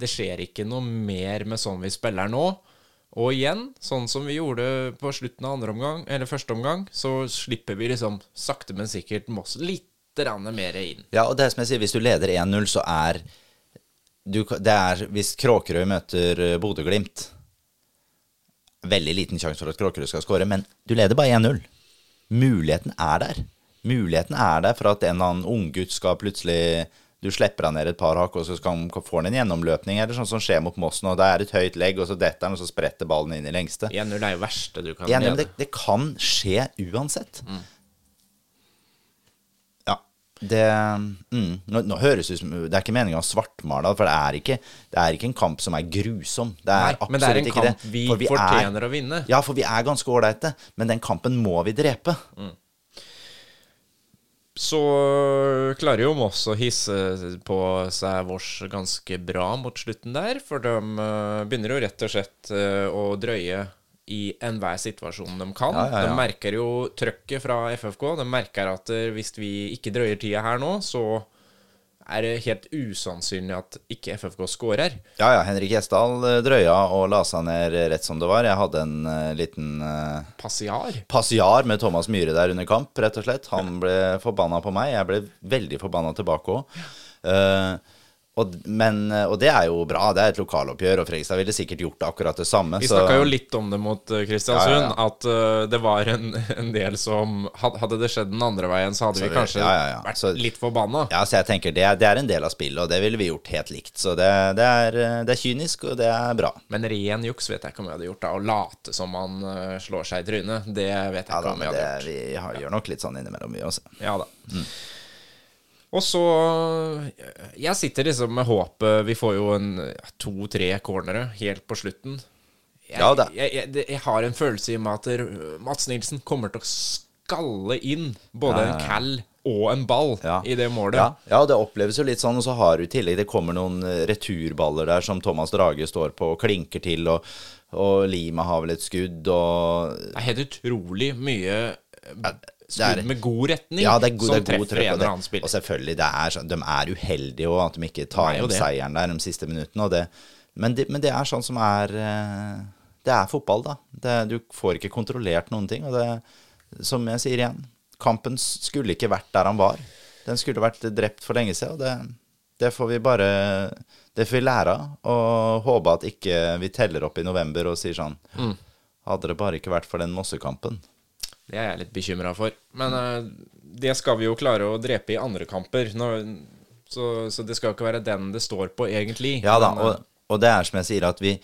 det skjer ikke noe mer med sånn vi spiller nå. Og igjen, sånn som vi gjorde på slutten av andre omgang, eller første omgang, så slipper vi liksom sakte, men sikkert Moss litt mer inn. Ja, og det er som jeg sier, hvis du leder 1-0, så er du, Det er hvis Kråkerøy møter eh, Bodø-Glimt Veldig liten sjanse for at Kråkerøy skal skåre, men du leder bare 1-0. Muligheten er der. Muligheten er der for at en eller annen unggutt skal plutselig Du slipper han ned et par hakk, og så skal, får han en gjennomløpning, eller sånn som skjer mot Moss nå. Det er et høyt legg, og så detter han, og så spretter ballen inn i lengste. 1-0 er jo verste du kan 1-0, lede. det, det kan skje uansett. Mm. Det mm, nå, nå høres ut som Det er ikke meninga å svartmale, for det er, ikke, det er ikke en kamp som er grusom. Det er Nei, men det er en kamp vi For fortjener er, å vinne. Ja, for vi er ganske ålreite, men den kampen må vi drepe. Så klarer jo Moss å hisse på seg vårs ganske bra mot slutten der, for de eh, begynner jo rett og slett eh, å drøye i enhver situasjon de kan. Ja, ja, ja. De merker jo trøkket fra FFK. De merker at eh, hvis vi ikke drøyer tida her nå, så er det helt usannsynlig at ikke FFK skårer. Ja, ja. Henrik Gjesdal eh, drøya og la seg ned rett som det var. Jeg hadde en uh, liten uh, Passiar. passiar med Thomas Myhre der under kamp, rett og slett. Han ble forbanna på meg. Jeg ble veldig forbanna tilbake òg. Uh, og, men, og det er jo bra. Det er et lokaloppgjør, og Fredrikstad ville sikkert gjort akkurat det samme. Vi snakka jo litt om det mot uh, Kristiansund, ja, ja, ja. at uh, det var en, (laughs) en, del som Hadde det skjedd den andre veien, så hadde så vi kanskje vært så, litt forbanna. Ja, så jeg tenker det, det, er en del av spillet, og det ville vi gjort helt likt. Så det, det, er, det er, kynisk, og det er bra. Men ren juks vet jeg ikke om vi hadde gjort, da. Å late som man slår seg i trynet, det vet jeg ikke om vi hadde gjort. Vi har, gjør nok litt sånn innimellom, vi også. Ja da. Mm. Og så Jeg sitter liksom med håpet Vi får jo en to-tre cornere helt på slutten. Jeg, ja, jeg, jeg, jeg, har en følelse i meg at Mats Nilsen kommer til å skalle inn både ja, ja, en cal og en ball i det målet. Ja. det oppleves jo litt sånn. Og så har du i tillegg Det kommer noen returballer der som Thomas Drage står på og klinker til, og, og Lima har vel et skudd, og Det er helt utrolig mye skudd med god retning ja, det er, god, som det er treffer en eller annen spiller. Og selvfølgelig, er sånn, de er uheldige òg, at de ikke tar hjem seieren der de siste minuttene. Det, men, det, men, det, er sånn som er eh, Det er fotball, da. Det, du får ikke kontrollert noen ting. Og det, som jeg sier igjen, kampen skulle ikke vært der han var. Den skulle vært drept for lenge siden. Og det, det får vi bare Det får vi lære av. Og håpe at ikke vi teller opp i november og sier sånn mm. Hadde det bare ikke vært for den Mossekampen, det er jeg litt bekymra for. Men uh, det skal vi jo klare å drepe i andre kamper. Så, så, det skal jo ikke være den det står på, egentlig. Ja da, Men, og, og, det er som jeg sier, at vi,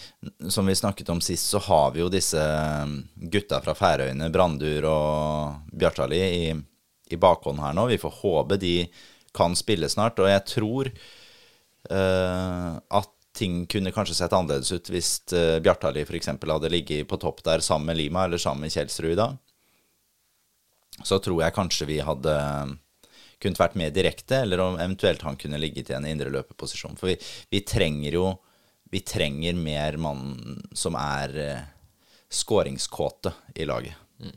som vi snakket om sist, så har vi jo disse eh, gutta fra Færøyene, Brandur og Bjartali, i, i bakhånd her nå. Vi får håpe de kan spille snart. Og jeg tror uh, at ting kunne kanskje sett annerledes ut hvis uh, Bjartali f.eks. hadde ligget på topp der sammen med Lima eller sammen med Kjelsrud i dag så tror jeg kanskje vi hadde kunnet vært mer direkte, eller om eventuelt han kunne ligget i en indre løpeposisjon. For vi, vi, trenger jo Vi trenger mer mann som er uh, skåringskåte i laget. Mm.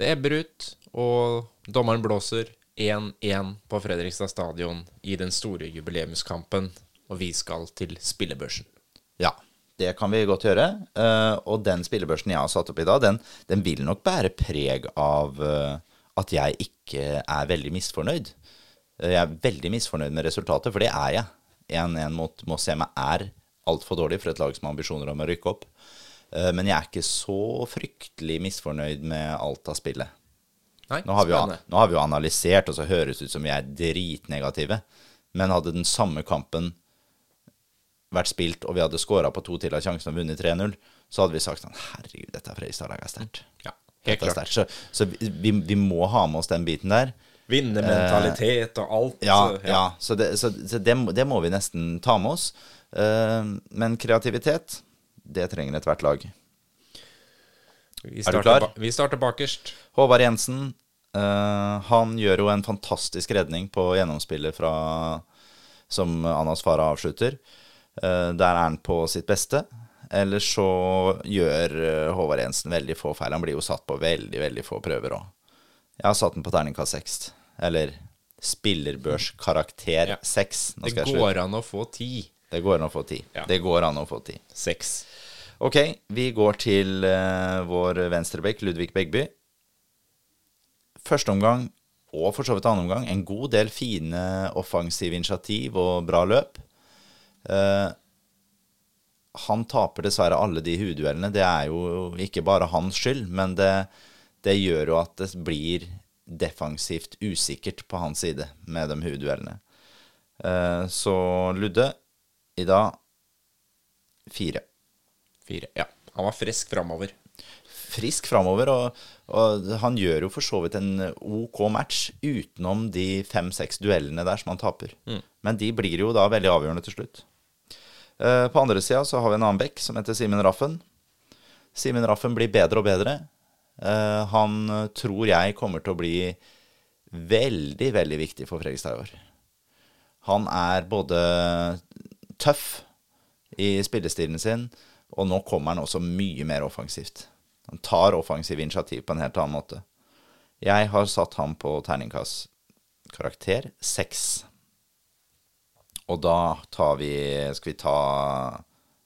Det ebber ut, og dommeren blåser 1-1 på Fredrikstad stadion i den store jubileumskampen, og vi skal til spillebørsen. Ja. Det kan vi godt gjøre. Uh, og den spillebørsen jeg har satt opp i dag, den, den vil nok bære preg av uh, at jeg ikke er veldig misfornøyd. Uh, jeg er veldig misfornøyd med resultatet, for det er jeg. 1-1 mot Moss hjemme er altfor dårlig for et lag som har ambisjoner om å rykke opp. men jeg er ikke så fryktelig misfornøyd med alt av spillet. Nei, nå, har jo, nå, har vi jo, analysert, og så høres det ut som vi er dritnegative. Men hadde den samme kampen vært spilt, og vi hadde skåra på to til av sjansen og vunnet 3-0, så hadde vi sagt sånn Herregud, dette er Fredrikstad-laget er sterkt. Ja, helt klart. Så, så vi, vi, må ha med oss den biten der. Vinnermentalitet og alt. Ja, så, ja. ja så, det, så det, det, må vi nesten ta med oss. Uh, men kreativitet, det trenger ethvert lag. er du klar? Vi starter bakerst. Håvard Jensen. Uh, han gjør jo en fantastisk redning på gjennomspillet fra, som Anas Farah avslutter. Eh, der er han på sitt beste. Eller så gjør eh, Håvard Jensen veldig få feil. Han blir jo satt på veldig, veldig få prøver òg. Jeg har satt den på terningkast seks. Eller spillerbørskarakter seks. Ja. Det går an å få ti. Det går an å få ti. Ja. Det går an å få ti. Seks. Ok, vi går til uh, vår venstrebekk, Ludvig Begby. Første omgang, og for så vidt annen omgang, en god del fine offensive initiativ og bra løp. Uh, han taper dessverre alle de hudduellene. Det er jo ikke bare hans skyld, men det, det, gjør jo at det blir defensivt usikkert på hans side med de hudduellene. Uh, så Ludde i dag fire. Fire, ja. Han var frisk framover. Frisk framover, og, og, han gjør jo for så vidt en OK match utenom de fem-seks duellene der som han taper. Mm. Men de blir jo da veldig avgjørende til slutt. Eh, på andre sida så har vi en annen bekk som heter Simen Raffen. Simen Raffen blir bedre og bedre. Eh, han tror jeg kommer til å bli veldig, veldig viktig for Fredrikstad i år. Han er både tøff i spillestilen sin, og nå kommer han også mye mer offensivt. Han tar offensive initiativ på en helt annen måte. Jeg har satt ham på terningkast karakter seks. Og da tar vi Skal vi ta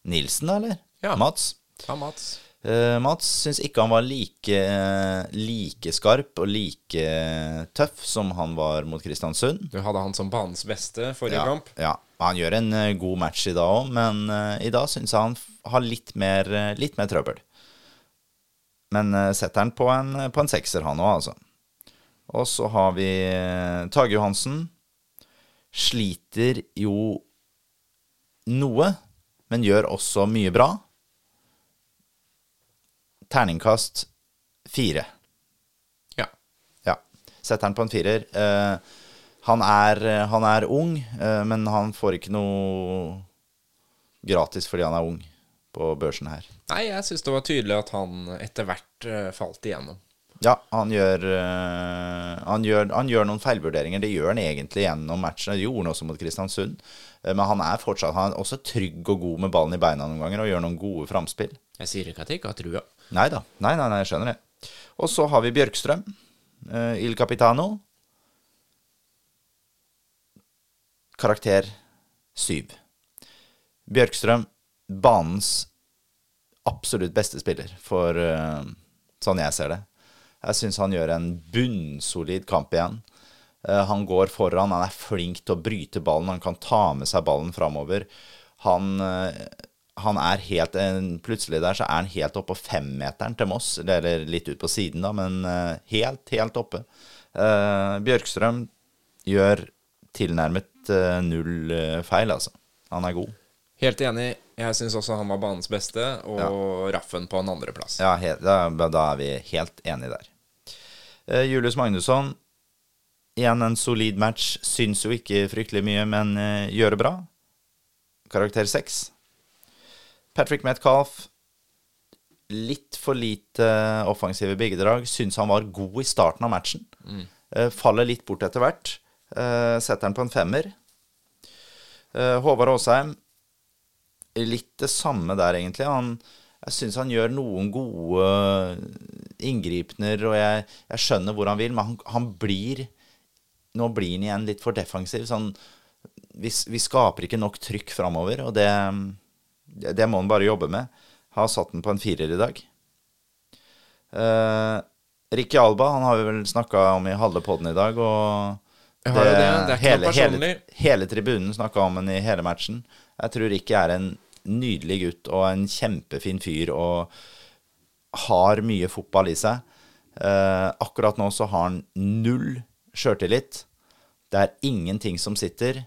Nilsen, da, eller? Ja. Mats? Ja, Mats. Uh, Mats syns ikke han var like, like skarp og like tøff som han var mot Kristiansund. Du hadde han som banens beste forrige Ja, kamp. ja. Han gjør en uh, god match i dag òg, men uh, i dag syns jeg han har litt mer, litt mer trøbbel. Men setter han på en, på en sekser, han òg, altså. Og så har vi Tage Johansen. Sliter jo noe, men gjør også mye bra. Terningkast fire. Ja. Ja. Setter han på en firer. Eh, han, er, han er ung, eh, men han får ikke noe gratis fordi han er ung på børsen her. Nei, jeg syns det var tydelig at han etter hvert eh, falt igjennom. Ja, han gjør, eh, han gjør, han gjør noen feilvurderinger. Det gjør han egentlig gjennom matchen. Det gjorde han også mot Kristiansund. Eh, Men han er fortsatt han er også trygg og god med ballen i beina noen ganger og gjør noen gode framspill. Jeg sier ikke at jeg ikke har trua. Nei da. Nei, nei, nei, jeg skjønner det. Og så har vi Bjørkstrøm. eh, Il Capitano. Karakter syv. Bjørkstrøm, banens absolutt beste spiller, for sånn jeg ser det. Jeg syns han gjør en bunnsolid kamp igjen. Eh, han går foran, han er flink til å bryte ballen, han kan ta med seg ballen framover. Han, eh, han er helt Plutselig der så er han helt oppe på femmeteren til Moss, eller litt ut på siden, da, men eh, helt, helt oppe. Bjørkstrøm gjør tilnærmet null feil, altså. Han er god. Helt enig. Jeg syns også han var banens beste, og Raffen på en andreplass. Ja, da, da er vi helt enige der. Eh, Julius Magnusson, igjen en solid match. Syns jo ikke fryktelig mye, men eh, gjør det bra. Karakter seks. Patrick Metcalf, litt for lite offensive bidrag. Syns han var god i starten av matchen. Eh, faller litt bort etter hvert. Setter han på en femmer. Eh, Håvard Aasheim, litt det samme der, egentlig. Han, jeg syns han gjør noen gode inngripener, og jeg, jeg skjønner hvor han vil, men han, han blir Nå blir han igjen litt for defensiv. Sånn, vi, vi skaper ikke nok trykk framover, og det, det, det må han bare jobbe med. Har satt den på en firer i dag. Uh, Ricky Alba han har vi vel snakka om i halve poden i dag. Og det. Det ikke hele, hele, hele tribunen snakka om han i hele matchen. Jeg tror Ricky er en nydelig gutt og en kjempefin fyr og har mye fotball i seg. Eh, akkurat nå så har han null sjøltillit. Det er ingenting som sitter.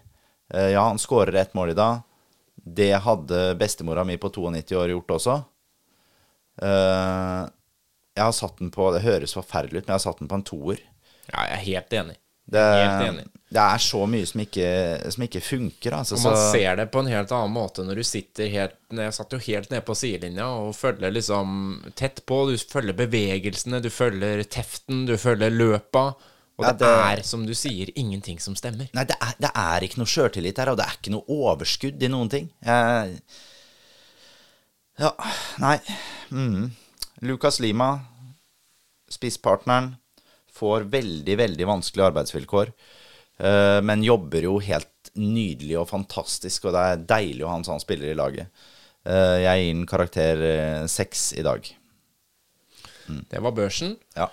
Eh, ja, han skårer ett mål i dag. Det hadde bestemora mi på 92 år gjort også. Eh, jeg har satt den på Det høres forferdelig ut, men jeg har satt den på en toer. Ja, jeg er helt enig. Det, Helt enig. det er så mye som ikke, som ikke funker. Altså, Og man så- ser det på en helt annen måte når du sitter helt Jeg satt jo helt nede på sidelinja og følger liksom tett på. Du følger bevegelsene, du følger teften, du følger løpa. Og Ja, det, det- er, som du sier, ingenting som stemmer. Nei, det er, det er ikke noe sjøltillit her, og det er ikke noe overskudd i noen ting. Eh, ja, nei mm. Lucas Lima, spisspartneren, får veldig, veldig vanskelige arbeidsvilkår. eh, men jobber jo helt nydelig og fantastisk, og det er deilig å ha en sånn spiller i laget. Eh, jeg gir den karakter eh, seks i dag. Det var børsen. Ja.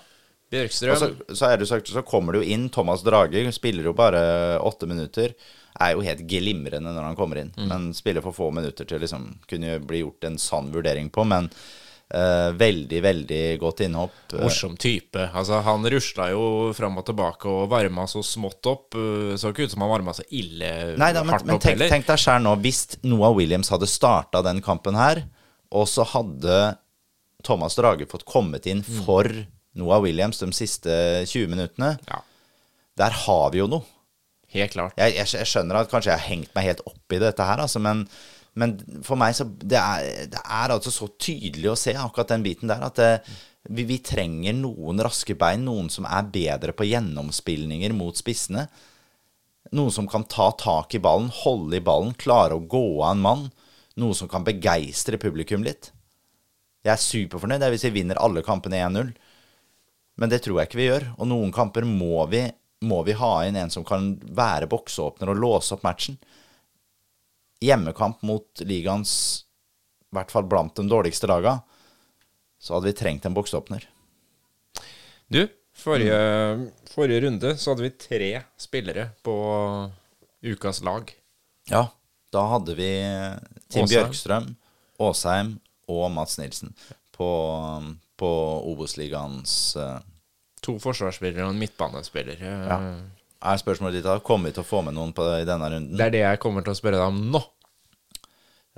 Bjørkstrøm så, så, er det sagt, så kommer det jo inn Thomas Drage, spiller jo bare åtte minutter. Er jo helt glimrende når han kommer inn, men spiller for få minutter til liksom kunne bli gjort en sann vurdering på. Men eh, veldig, veldig godt innhopp. Eh, Morsom type. Altså, han rusla jo fram og tilbake og varma så smått opp. Uh, Så ikke ut som han varma så ille Nei da, men, hardt men opp tenk, heller. tenk deg sjøl nå, hvis Noah Williams hadde starta den kampen her, og så hadde Thomas Drage fått kommet inn for Noah Williams de siste 20 minuttene, Ja, der har vi jo noe. helt klart. Jeg, jeg, jeg skjønner at kanskje jeg har hengt meg helt opp i dette her, altså, men, men for meg så det er, det er altså så tydelig å se akkurat den biten der at det, vi, vi trenger noen raske bein, noen som er bedre på gjennomspilninger mot spissene. Noen som kan ta tak i ballen, holde i ballen, klare å gå av en mann. Noe som kan begeistre publikum litt. Jeg er superfornøyd hvis vi vinner alle kampene 1-0. Men det tror jeg ikke vi gjør. Og noen kamper må vi, må vi ha inn en som kan være boksåpner og låse opp matchen. Hjemmekamp mot ligaens I hvert fall blant de dårligste laga, så hadde vi trengt en boksåpner. Du, forrige, forrige runde så hadde vi tre spillere på ukas lag. Ja, da hadde vi Tim Åsheim. Bjørkstrøm, Åsheim og Mats Nilsen på, på Obos-ligaens uh, To forsvarsspillere og en midtbanespiller. Ja. Er spørsmålet ditt da, kommer vi til å få med noen på, i denne runden? Det er det jeg kommer til å spørre deg om nå.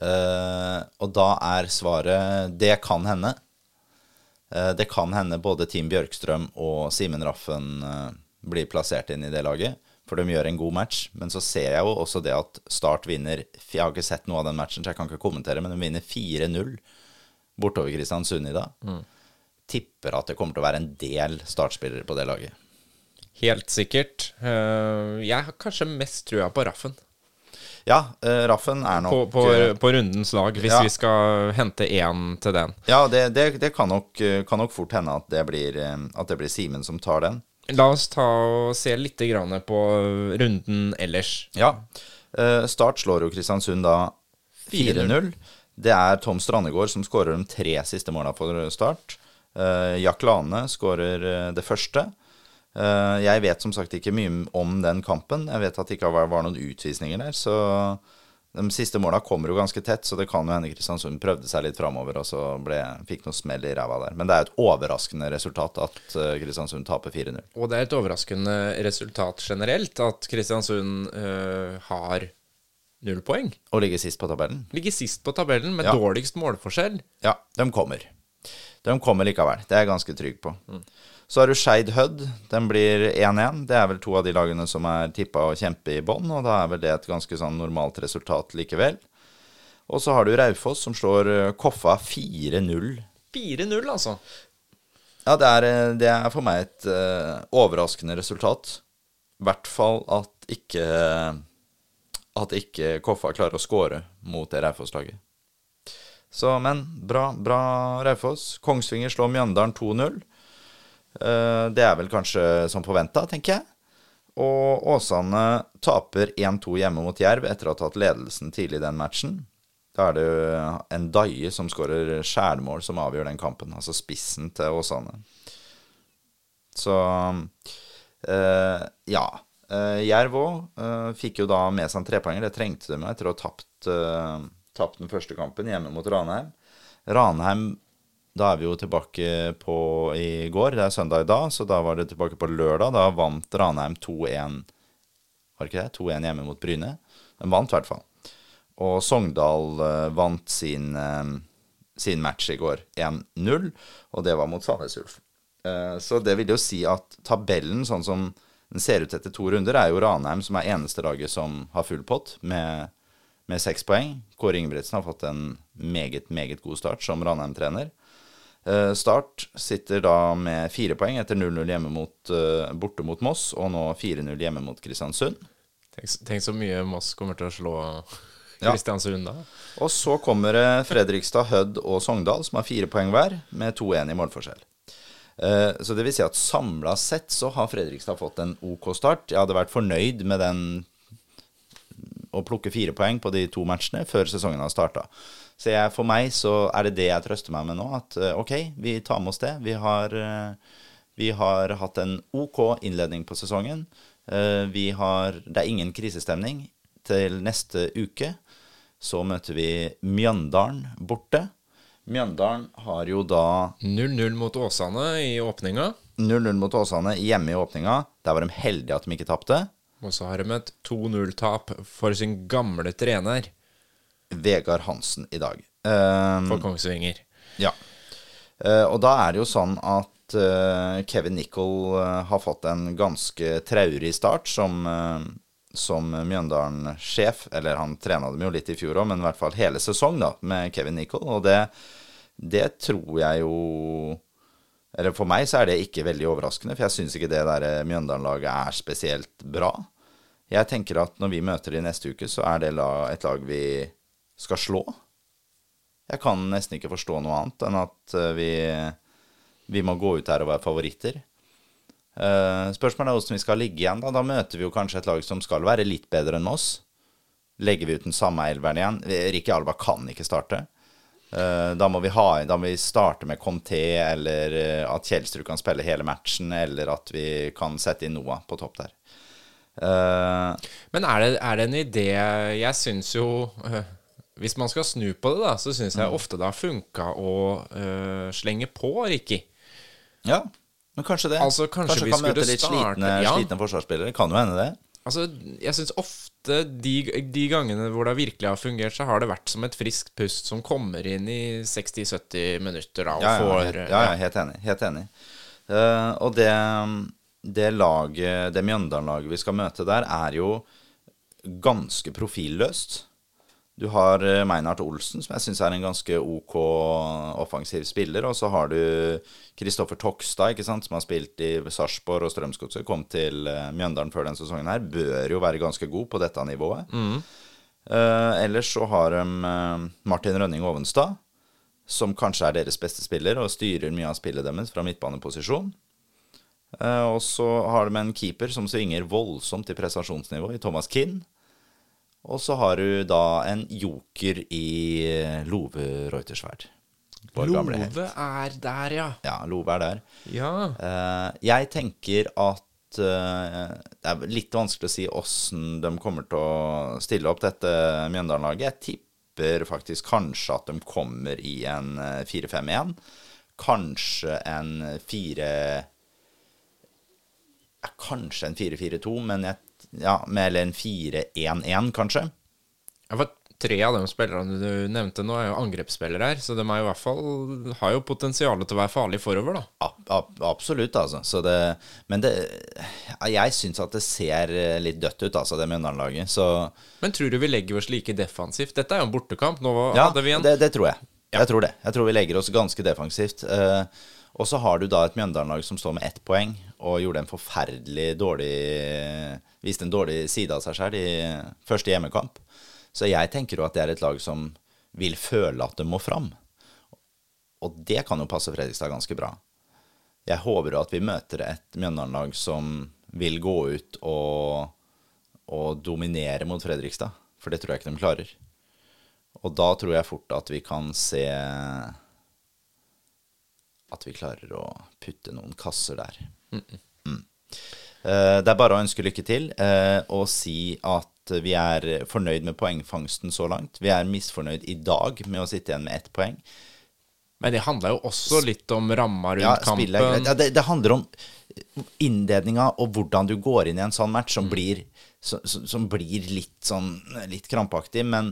Uh, og da er svaret det kan hende. Uh, det kan hende både Team Bjørkstrøm og Simen Raffen uh, blir plassert inn i det laget. For de gjør en god match. Men så ser jeg jo også det at Start vinner Jeg har ikke sett noe av den matchen, så jeg kan ikke kommentere, men de vinner 4-0 bortover Kristiansund i dag. Tipper at det kommer til å være en del startspillere på det laget. Helt sikkert. Eh, jeg har kanskje mest trua på Raffen. Ja, eh, Raffen er nok På, på, eh, på rundens lag, hvis Ja. vi skal hente én til den. Ja, det, det, det kan, nok, kan nok fort hende at det blir, at det blir Simen som tar den. La oss ta og se litt på runden ellers. Ja. Start slår jo Kristiansund da 4-0. Det er Tom Strandegård som skårer de tre siste måla for Start. Jack Lane skårer det første. Eh, jeg vet som sagt ikke mye om den kampen. Jeg vet at det ikke var, noen utvisninger der. Så de siste måla kommer jo ganske tett, så det kan jo hende Kristiansund prøvde seg litt framover og så ble, fikk noe smell i ræva der. Men det er et overraskende resultat at eh, Kristiansund taper 4-0. Og det er et overraskende resultat generelt at Kristiansund øh, har null poeng. Og ligger sist på tabellen. Ligger sist på tabellen med Ja. dårligst målforskjell. Ja, de kommer. De kommer likevel. Det er jeg ganske trygg på. Så har du Skeid Hødd. Den blir 1-1. Det er vel to av de lagene som er tippa å kjempe i bånn, og da er vel det et ganske sånn normalt resultat likevel. Og så har du Raufoss, som slår eh, Koffa 4-0. 4-0, altså. Ja, det er, eh, det er for meg et uh, overraskende resultat. I hvert fall at ikke At ikke Koffa klarer å score mot det Raufoss-laget. Så, men bra, bra Raufoss. Kongsvinger slår Mjøndalen 2-0. Eh, det er vel kanskje som forventa, tenker jeg. Og Åsane taper 1-2 hjemme mot Jerv etter å ha tatt ledelsen tidlig i den matchen. Da er det en Daie som skårer skjærmål som avgjør den kampen. Altså spissen til Åsane. Så eh, ja. Eh, Jerv òg fikk jo da med seg en trepoenger. Det trengte de etter å ha tapt, eh, tapt den første kampen hjemme mot Ranheim. Ranheim da er vi jo tilbake på i går. Det er søndag i dag, så da var det tilbake på lørdag. Da vant Ranheim 2-1. Var det ikke det? 2-1 hjemme mot Bryne. De vant i hvert fall. Og Sogndal eh, vant sin, eh, sin match i går 1-0, og det var mot Sandnes Ulf. Eh, så det vil jo si at tabellen, sånn som den ser ut etter to runder, er jo Ranheim som er eneste laget som har full pott med, med seks poeng. Kåre Ingebrigtsen har fått en meget, meget god start som Ranheim-trener. Eh, Start sitter da med fire poeng etter 0-0 hjemme mot, eh, borte mot Moss, og nå 4-0 hjemme mot Kristiansund. Tenk, tenk så mye Moss kommer til å slå Kristiansund da. Og så kommer det Fredrikstad, Hødd og Sogndal, som har fire poeng hver, med 2-1 i målforskjell. Eh, Så det vil si at samla sett så har Fredrikstad fått en OK start. Jeg hadde vært fornøyd med den å plukke fire poeng på de to matchene før sesongen har starta. Så jeg, for meg så er det det jeg trøster meg med nå. At eh, OK, vi tar med oss det. Vi har, eh, vi har hatt en OK innledning på sesongen. Eh, Vi har Det er ingen krisestemning. Til neste uke så møter vi Mjøndalen borte. Mjøndalen har jo da 0-0 mot Åsane i åpninga. 0-0 mot Åsane hjemme i åpninga. Der var de heldige at de ikke tapte. Og så har de et 2-0-tap for sin gamle trener Vegard Hansen i dag. Um, for Kongsvinger. ja. Uh, og da er det jo sånn at uh, Kevin Nicol uh, har fått en ganske traurig start som, eh, som Mjøndalen-sjef. Eller han trena dem jo litt i fjor òg, men i hvert fall hele sesong da, med Kevin Nicol. Og det, det tror jeg jo Eller for meg så er det ikke veldig overraskende, for jeg syns ikke det der eh, Mjøndalen-laget er spesielt bra. Jeg tenker at når vi møter de neste uke, så er det et lag vi skal slå. Jeg kan nesten ikke forstå noe annet enn at eh, vi, vi må gå ut her og være favoritter. Eh, spørsmålet er hvordan vi skal ligge igjen. Da Da møter vi jo kanskje et lag som skal være litt bedre enn oss. legger vi ut den samme elveren igjen. Ricky Alba kan ikke starte. Uh, da, må ha, da må vi starte med Conté, eller at Kjelsrud kan spille hele matchen, eller at vi kan sette inn Noah på topp der. Men er det, er det, en idé Jeg syns jo Hvis man skal snu på det, da, så syns jeg mm. ofte det har funka å slenge på Ricky. Ja, men kanskje det. Altså, kanskje, kanskje vi kan møte litt slitne, ja. slitne forsvarsspillere. Kan jo hende det. Altså, jeg syns ofte de, de, gangene hvor det virkelig har fungert, så har det vært som et friskt pust som kommer inn i 60-70 minutter. Da, og ja, ja, får, ja, ja, helt enig. Helt enig. Uh, og det, det laget, det Mjøndalen-laget vi skal møte der, er jo ganske profilløst. Du har Meinhardt Meinhard Olsen, som jeg syns er en ganske ok offensiv spiller. Og så har du Kristoffer Tokstad, ikke sant, som har spilt i Sarpsborg og Strømsgodset. Kom til uh, Mjøndalen før den sesongen her. Bør jo være ganske god på dette nivået. Mm. Uh, ellers så har de uh, Martin Rønning Ovenstad, som kanskje er deres beste spiller, og styrer mye av spillet deres fra midtbaneposisjon. og så har de en keeper som svinger voldsomt i prestasjonsnivå, i Thomas Kinn. Og så har du da en joker i eh, Love Reutersverd. Love er der, ja. Ja, Love er der. Ja. Uh, jeg tenker at uh, det er litt vanskelig å si åssen de kommer til å stille opp dette Mjøndalen-laget. Jeg tipper faktisk kanskje at de kommer i en 4-5-1. Kanskje en 4 ja, Kanskje en 4-4-2, men jeg ja, med eller en 4-1-1, kanskje. Ja, for tre av de spillerne du nevnte nå, er jo angrepsspillere her, så de er jo i hvert fall har jo potensial til å være farlige forover, da. A ab absolutt, altså. Det, men det Jeg syns at det ser litt dødt ut, altså, det Mjøndalen-laget, Men tror du vi legger oss like defensivt? Dette er jo en bortekamp. Nå ja, hadde vi en det, det tror jeg. Ja. Jeg tror det. Jeg tror vi legger oss ganske defensivt. Uh, og så har du da et Mjøndalen-lag som står med ett poeng, og gjorde en forferdelig dårlig viste en dårlig side av seg selv i første hjemmekamp. Så jeg tenker jo at det er et lag som vil føle at det må fram. Og det kan jo passe Fredrikstad ganske bra. Jeg håper jo at vi møter et Mjøndalen-lag som vil gå ut og, og, dominere mot Fredrikstad. For det tror jeg ikke de klarer. Og da tror jeg fort at vi kan se at vi klarer å putte noen kasser der. Mm. Eh, det er bare å ønske lykke til eh, og si at vi er fornøyd med poengfangsten så langt. Vi er misfornøyd i dag med å sitte igjen med ett poeng. Men det handler jo også litt om ramma rundt ja, kampen. Ja, det, det, handler om innledninga og hvordan du går inn i en sånn match som, mm. blir, som, som blir litt sånn litt krampaktig. Men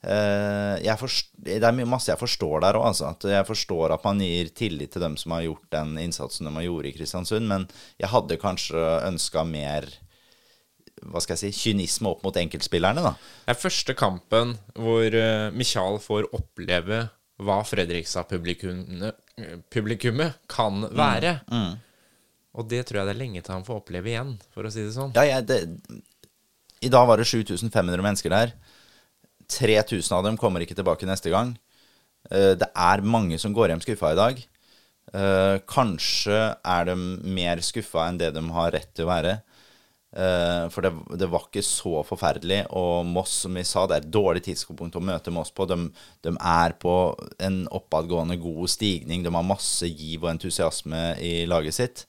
Uh, forst, det er masse jeg forstår der òg. Altså. jeg forstår at man gir tillit til dem som har gjort den innsatsen de har gjort i Kristiansund, men jeg hadde kanskje ønska mer hva skal jeg si, kynisme opp mot enkeltspillerne. da. Det er første kampen hvor uh, Michael får oppleve hva Fredrikstad-publikummet kan mm, være. Mm, mm. Og det tror jeg det er lenge til han får oppleve igjen, for å si det sånn. Ja, jeg, det, I dag var det 7500 mennesker der. 3000 av dem kommer ikke tilbake neste gang. Eh, det er mange som går hjem skuffa i dag. Eh, kanskje er de mer skuffa enn det de har rett til å være. Eh, for det, det, var ikke så forferdelig. Og Moss, som vi sa, det er et dårlig tidspunkt å møte Moss på. De, de, er på en oppadgående god stigning. De har masse giv og entusiasme i laget sitt.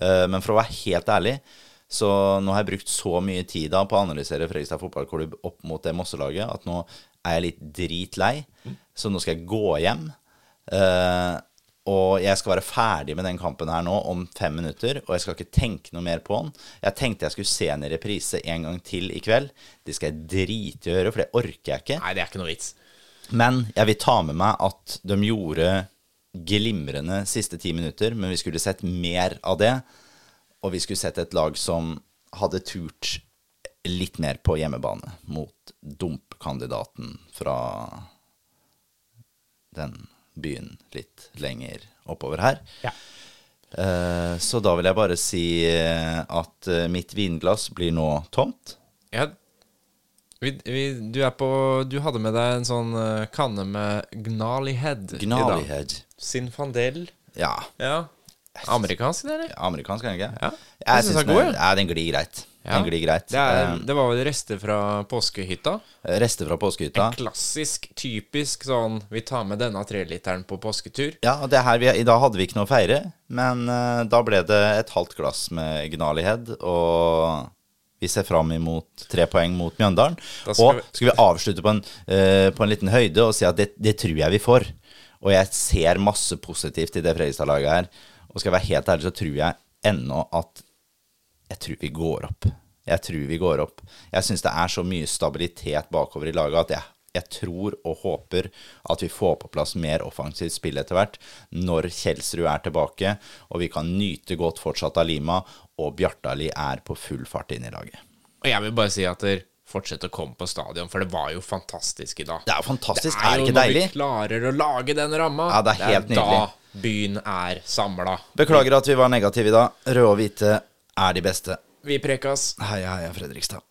Men for å være helt ærlig så nå har jeg brukt så mye tid da på å analysere Fredrikstad fotballklubb opp mot det Mosselaget at nå er jeg litt dritlei. Så nå skal jeg gå hjem. Uh, og jeg skal være ferdig med den kampen her nå om fem minutter. Og jeg skal ikke tenke noe mer på den. Jeg tenkte jeg skulle se den i reprise en gang til i kveld. Det skal jeg drite i å gjøre, for det orker jeg ikke. Nei, det er ikke noe vits. Men jeg vil ta med meg at de gjorde glimrende siste ti minutter, men vi skulle sett mer av det. Og vi skulle sett et lag som hadde turt litt mer på hjemmebane mot dumpkandidaten fra den byen litt lenger oppover her. Ja. Uh, så da vil jeg bare si uh, at uh, mitt vinglass blir nå tomt. Ja, vi, vi, du, på, du hadde med deg en sånn kanne med Gnali Head Gnali Head. Sinfandel. Ja. ja. Amerikansk, det, eller? Amerikansk, er den ikke? Ja. Jeg syns den den, ja, den glir greit. Ja. Den glir greit. Det, er, Eh, det var vel rester fra påskehytta. Rester fra påskehytta. En Klassisk, typisk sånn Vi tar med denne treliteren på påsketur. Ja, og det her, vi, I dag hadde vi ikke noe å feire, men uh, da ble det et halvt glass med Gnalihead. Og vi ser fram imot tre poeng mot Mjøndalen. Skal og vi- skal vi avslutte på en, uh, på en liten høyde og si at det, det tror jeg vi får. Og jeg ser masse positivt i det Fredrikstad-laget her. Og skal jeg være helt ærlig, så tror jeg ennå at jeg tror vi går opp. Jeg tror vi går opp. Jeg syns det er så mye stabilitet bakover i laget at jeg, jeg tror og håper at vi får på plass mer offensivt spill etter hvert når Kjelsrud er tilbake, og vi kan nyte godt fortsatt av Lima, og Bjartali er på full fart inn i laget. Og jeg vil bare si at dere fortsetter å komme på stadion, for det var jo fantastisk i dag. Det er jo fantastisk, Det er det er jo når deilig? vi klarer å lage den ramma. Ja, det er helt nydelig. da byen er samla. Beklager at vi var negative i dag. Røde og hvite er de beste. Vi prekas. Heia, heia, Fredrikstad.